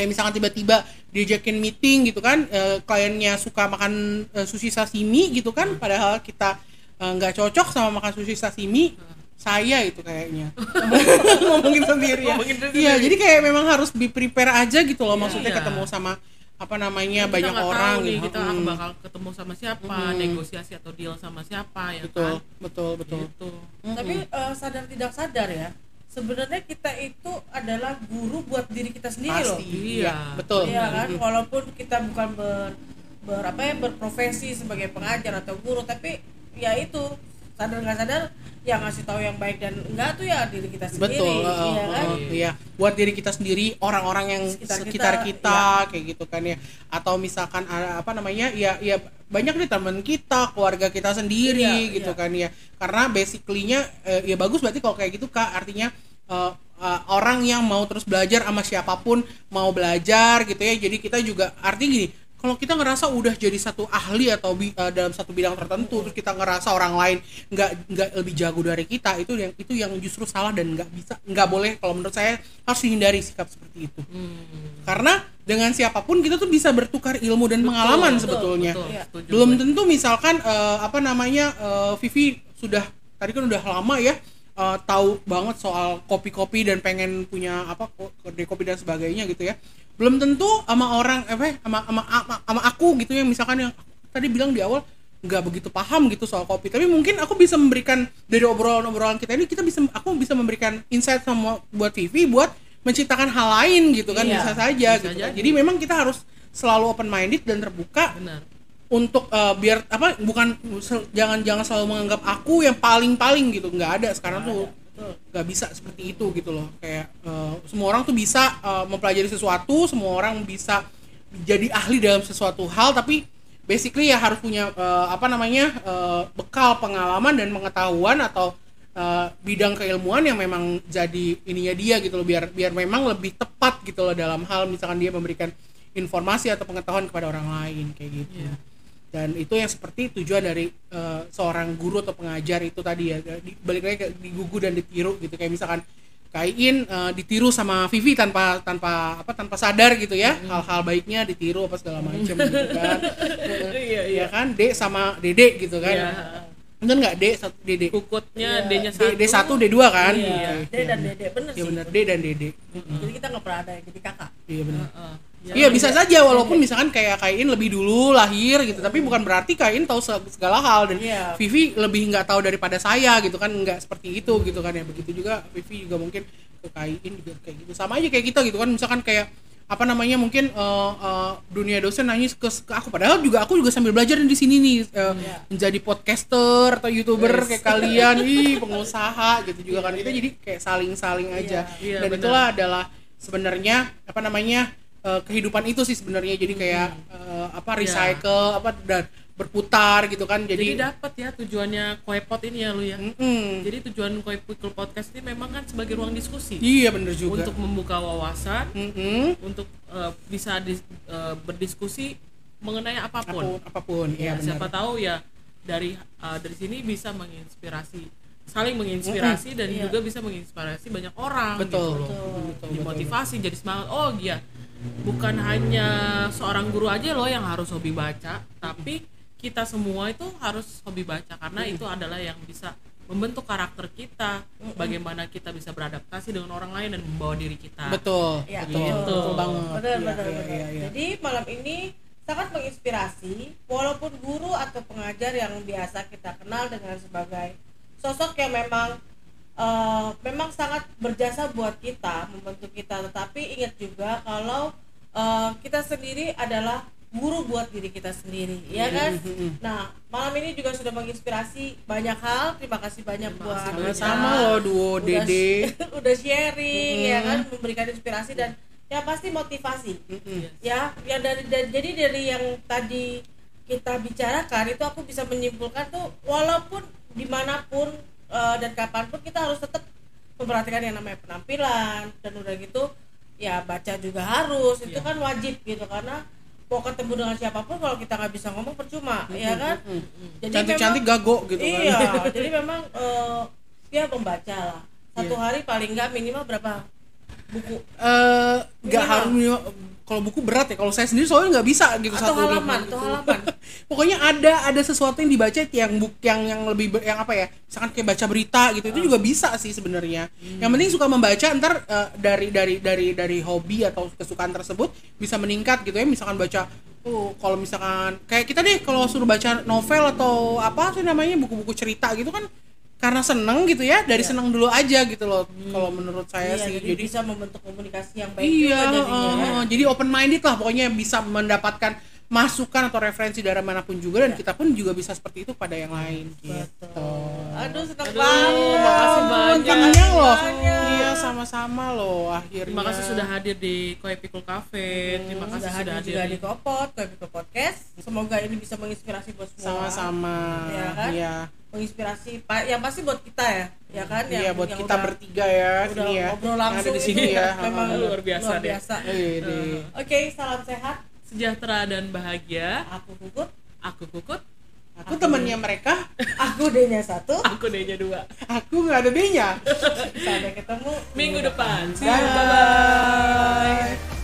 [SPEAKER 1] Kayak misalkan tiba-tiba diajakin meeting gitu kan eh, kliennya suka makan eh, sushi sashimi gitu kan padahal kita eh, nggak cocok sama makan sushi sashimi saya itu kayaknya ngomongin sendiri ya
[SPEAKER 3] Ngomongin sendiri.
[SPEAKER 1] iya jadi kayak memang harus be prepare aja gitu loh maksudnya
[SPEAKER 3] Iya.
[SPEAKER 1] ketemu sama apa namanya
[SPEAKER 3] Kita
[SPEAKER 1] banyak orang
[SPEAKER 3] tahu nih
[SPEAKER 1] gitu.
[SPEAKER 3] kita
[SPEAKER 1] Hmm,
[SPEAKER 3] bakal ketemu sama siapa, negosiasi atau deal sama siapa ya
[SPEAKER 1] betul
[SPEAKER 3] kan.
[SPEAKER 1] betul betul
[SPEAKER 3] Gitu.
[SPEAKER 2] tapi eh, sadar tidak sadar ya sebenarnya kita itu adalah guru buat diri kita sendiri loh.
[SPEAKER 1] Pasti.
[SPEAKER 3] Iya.
[SPEAKER 1] iya betul.
[SPEAKER 2] Iya kan, walaupun kita bukan ber, ber apa ya berprofesi sebagai pengajar atau guru, tapi ya itu sadar nggak sadar yang ngasih tahu yang baik dan enggak tuh ya diri kita sendiri,
[SPEAKER 1] betul uh,
[SPEAKER 2] iya kan?
[SPEAKER 1] uh, iya. Buat diri kita sendiri orang-orang yang
[SPEAKER 2] Sekitar
[SPEAKER 1] sekitar,
[SPEAKER 2] kita,
[SPEAKER 1] kita, kayak gitu kan ya. Atau misalkan apa namanya ya ya banyak nih teman kita keluarga kita sendiri
[SPEAKER 2] Iya,
[SPEAKER 1] gitu
[SPEAKER 2] iya.
[SPEAKER 1] kan ya. Karena basically-nya uh, ya bagus berarti kalau kayak gitu kak. Artinya uh, uh, orang yang mau terus belajar sama siapa pun mau belajar gitu ya. Jadi kita juga artinya gini kalau kita ngerasa udah jadi satu ahli atau bi- uh, dalam satu bidang tertentu terus kita ngerasa orang lain nggak nggak lebih jago dari kita itu yang itu yang justru salah dan nggak bisa nggak boleh kalau menurut saya harus dihindari sikap seperti itu.
[SPEAKER 3] Hmm.
[SPEAKER 1] karena dengan siapa pun kita tuh bisa bertukar ilmu dan pengalaman
[SPEAKER 3] betul,
[SPEAKER 1] sebetulnya.
[SPEAKER 3] betul, setuju.
[SPEAKER 1] Belum tentu misalkan eh, apa namanya eh, Vivi sudah tadi kan udah lama ya eh, tahu banget soal kopi-kopi dan pengen punya apa kedai kopi dan sebagainya gitu ya belum tentu sama orang apa ya, sama sama sama, sama aku gitu ya misalkan yang tadi bilang di awal nggak begitu paham gitu soal kopi. Tapi mungkin aku bisa memberikan dari obrolan-obrolan kita ini kita bisa aku bisa memberikan insight sama buat Vivi buat menciptakan hal lain gitu kan
[SPEAKER 3] Iya,
[SPEAKER 1] bisa saja
[SPEAKER 3] bisa
[SPEAKER 1] gitu kan.
[SPEAKER 3] jadi.
[SPEAKER 1] jadi memang kita harus selalu open minded dan terbuka
[SPEAKER 3] benar.
[SPEAKER 1] untuk eh, biar apa bukan jangan jangan selalu menganggap aku yang paling paling gitu. Nggak ada. Sekarang tuh nggak bisa seperti itu gitu loh. Kayak eh, semua orang tuh bisa eh, mempelajari sesuatu semua orang bisa jadi ahli dalam sesuatu hal tapi basically ya harus punya eh, apa namanya eh, bekal pengalaman dan pengetahuan atau eh, bidang keilmuan yang memang jadi ininya dia gitu loh. Biar biar memang lebih tepat gitu loh dalam hal misalkan dia memberikan informasi atau pengetahuan kepada orang lain kayak gitu.
[SPEAKER 3] Iya.
[SPEAKER 1] Dan itu yang seperti tujuan dari eh, seorang guru atau pengajar itu tadi ya. Di, balik lagi ke digugu dan ditiru gitu. Kayak misalkan Kain eh, ditiru sama Vivi tanpa tanpa apa tanpa sadar gitu ya. Hal-hal baiknya ditiru apa segala macam gitu kan.
[SPEAKER 3] Iya,
[SPEAKER 1] iya. Kan? D sama Dede gitu kan.
[SPEAKER 3] Iya.
[SPEAKER 1] bener nggak? D satu Dede
[SPEAKER 3] kukutnya
[SPEAKER 2] Iya.
[SPEAKER 3] D-nya
[SPEAKER 1] D,
[SPEAKER 3] satu.
[SPEAKER 1] D satu D dua kan?
[SPEAKER 2] Iya. Dede dan Dede bener sih.
[SPEAKER 1] bener. D dan Dede
[SPEAKER 2] Jadi kita nggak pernah ada yang jadi kakak.
[SPEAKER 1] iya benar
[SPEAKER 3] Heeh.
[SPEAKER 1] Iya bisa saja walaupun misalkan kayak Kain lebih dulu lahir gitu tapi bukan berarti Kain tahu se- segala hal. Dan
[SPEAKER 2] Iya.
[SPEAKER 1] Vivi lebih nggak tahu daripada saya gitu kan nggak seperti itu gitu kan ya. Begitu juga Vivi juga mungkin ke Kain juga kayak gitu. Sama aja kayak kita gitu kan misalkan kayak apa namanya mungkin eh, eh, dunia dosen nanya ke, ke aku. Padahal juga aku juga sambil belajar di sini nih eh,
[SPEAKER 2] Iya.
[SPEAKER 1] menjadi podcaster atau youtuber kayak kalian. Ih pengusaha gitu juga kan. Kita jadi kayak saling-saling aja.
[SPEAKER 3] Iya,
[SPEAKER 1] dan
[SPEAKER 3] benar.
[SPEAKER 1] itulah adalah sebenarnya apa namanya eh, kehidupan itu sih sebenarnya. Jadi kayak eh, apa recycle apa dan berputar gitu kan.
[SPEAKER 3] Jadi
[SPEAKER 1] jadi,
[SPEAKER 3] dapat ya tujuannya koepot ini ya lu ya?
[SPEAKER 1] Mm-mm.
[SPEAKER 3] jadi tujuan koepikul podcast ini memang kan sebagai ruang diskusi.
[SPEAKER 1] Iya bener juga.
[SPEAKER 3] Untuk membuka wawasan
[SPEAKER 1] Mm-mm.
[SPEAKER 3] untuk eh, bisa dis- eh, berdiskusi mengenai apa
[SPEAKER 1] pun. Apa pun apa pun. Iya
[SPEAKER 3] Ya,
[SPEAKER 1] benar
[SPEAKER 3] siapa tahu ya dari eh, dari sini bisa menginspirasi saling menginspirasi dan
[SPEAKER 2] Iya.
[SPEAKER 3] juga bisa menginspirasi banyak orang
[SPEAKER 1] betul.
[SPEAKER 3] gitu loh.
[SPEAKER 1] betul, betul,
[SPEAKER 3] dimotivasi jadi semangat. Oh iya bukan hanya seorang guru aja loh yang harus hobi baca tapi kita semua itu harus hobi baca karena itu adalah yang bisa membentuk karakter kita bagaimana kita bisa beradaptasi dengan orang lain dan membawa diri kita
[SPEAKER 1] betul
[SPEAKER 2] Iya,
[SPEAKER 1] betul
[SPEAKER 3] gitu.
[SPEAKER 1] betul banget Iya,
[SPEAKER 2] benar,
[SPEAKER 1] iya,
[SPEAKER 2] benar.
[SPEAKER 1] iya, iya.
[SPEAKER 2] Jadi malam ini sangat menginspirasi walaupun guru atau pengajar yang biasa kita kenal dengan sebagai sosok yang memang eh, memang sangat berjasa buat kita membentuk kita. Tetapi ingat juga kalau eh, kita sendiri adalah guru buat diri kita sendiri ya kan? Nah malam ini juga sudah menginspirasi banyak hal. Terima kasih banyak buat
[SPEAKER 1] sama-sama
[SPEAKER 2] Rina.
[SPEAKER 1] loh duo
[SPEAKER 2] Udah-
[SPEAKER 1] Dede.
[SPEAKER 2] udah sharing ya kan? Memberikan inspirasi dan yang pasti motivasi
[SPEAKER 1] Mm-mm.
[SPEAKER 2] ya. Yang dari, dari- jadi dari yang tadi kita bicarakan itu aku bisa menyimpulkan tuh walaupun di mana pun eh, dan kapan pun kita harus tetap memperhatikan yang namanya penampilan dan udah gitu ya baca juga harus itu
[SPEAKER 3] Iya.
[SPEAKER 2] kan wajib gitu karena mau ketemu dengan siapa pun kalau kita nggak bisa ngomong percuma ya kan jadi
[SPEAKER 1] cantik-cantik
[SPEAKER 2] memang-
[SPEAKER 1] gago gitu kan
[SPEAKER 2] iya jadi memang eh, ya membaca lah satu
[SPEAKER 1] Iya.
[SPEAKER 2] hari paling nggak minimal berapa buku
[SPEAKER 1] eh nggak
[SPEAKER 2] Minimal.
[SPEAKER 1] harus kalau buku berat ya kalau saya sendiri soalnya nggak bisa gitu
[SPEAKER 2] atau
[SPEAKER 1] satu
[SPEAKER 2] halaman atau halaman.
[SPEAKER 1] Pokoknya ada ada sesuatu yang dibaca yang buk yang yang lebih ber- yang apa ya misalkan kayak baca berita gitu itu juga bisa sih sebenarnya. Yang penting suka membaca ntar eh, dari dari dari dari hobi atau kesukaan tersebut bisa meningkat gitu ya misalkan baca oh kalau misalkan kayak kita deh kalau suruh baca novel atau apa sih namanya buku-buku cerita gitu kan karena seneng gitu ya dari seneng dulu aja gitu loh kalau menurut saya
[SPEAKER 2] iya,
[SPEAKER 1] sih.
[SPEAKER 2] jadi,
[SPEAKER 1] jadi
[SPEAKER 2] bisa membentuk komunikasi yang baik
[SPEAKER 1] iya
[SPEAKER 2] juga jadinya
[SPEAKER 1] uh, uh, jadi open minded lah pokoknya bisa mendapatkan masukan atau referensi dari mana pun juga dan kita pun juga bisa seperti itu pada yang lain gitu.
[SPEAKER 2] Betul. aduh seneng
[SPEAKER 3] Aduh,
[SPEAKER 2] banget.
[SPEAKER 3] makasih banyak.
[SPEAKER 1] loh. Iya sama-sama loh akhirnya.
[SPEAKER 3] Terima kasih sudah hadir di Koi Pikul Cafe. Terima kasih
[SPEAKER 2] sudah
[SPEAKER 3] sudah
[SPEAKER 2] hadir
[SPEAKER 3] hadir
[SPEAKER 2] juga
[SPEAKER 3] di
[SPEAKER 2] Kopot, Kopot Podcast. Semoga ini bisa menginspirasi buat semua.
[SPEAKER 1] sama-sama.
[SPEAKER 2] Iya kan?
[SPEAKER 1] iya
[SPEAKER 2] Menginspirasi, pa- yang pasti buat kita ya, ya kan? Yang,
[SPEAKER 1] iya buat
[SPEAKER 2] yang
[SPEAKER 1] kita
[SPEAKER 2] udah-
[SPEAKER 1] bertiga ya
[SPEAKER 2] udah
[SPEAKER 1] sini ya
[SPEAKER 2] ngobrol
[SPEAKER 1] yang
[SPEAKER 2] langsung
[SPEAKER 1] ada di sini ya
[SPEAKER 2] memang.
[SPEAKER 3] Luar biasa
[SPEAKER 2] luar
[SPEAKER 3] deh.
[SPEAKER 2] biasa.
[SPEAKER 1] Iya deh.
[SPEAKER 2] Oke, salam sehat.
[SPEAKER 3] sejahtera dan bahagia
[SPEAKER 2] Aku Kukut,
[SPEAKER 3] aku kukut
[SPEAKER 1] aku temannya mereka
[SPEAKER 2] aku D-nya satu.
[SPEAKER 3] aku D-nya dua
[SPEAKER 1] aku nggak ada D-nya
[SPEAKER 2] Sampai ketemu
[SPEAKER 3] minggu depan See you,
[SPEAKER 1] Bye.
[SPEAKER 3] bye-bye.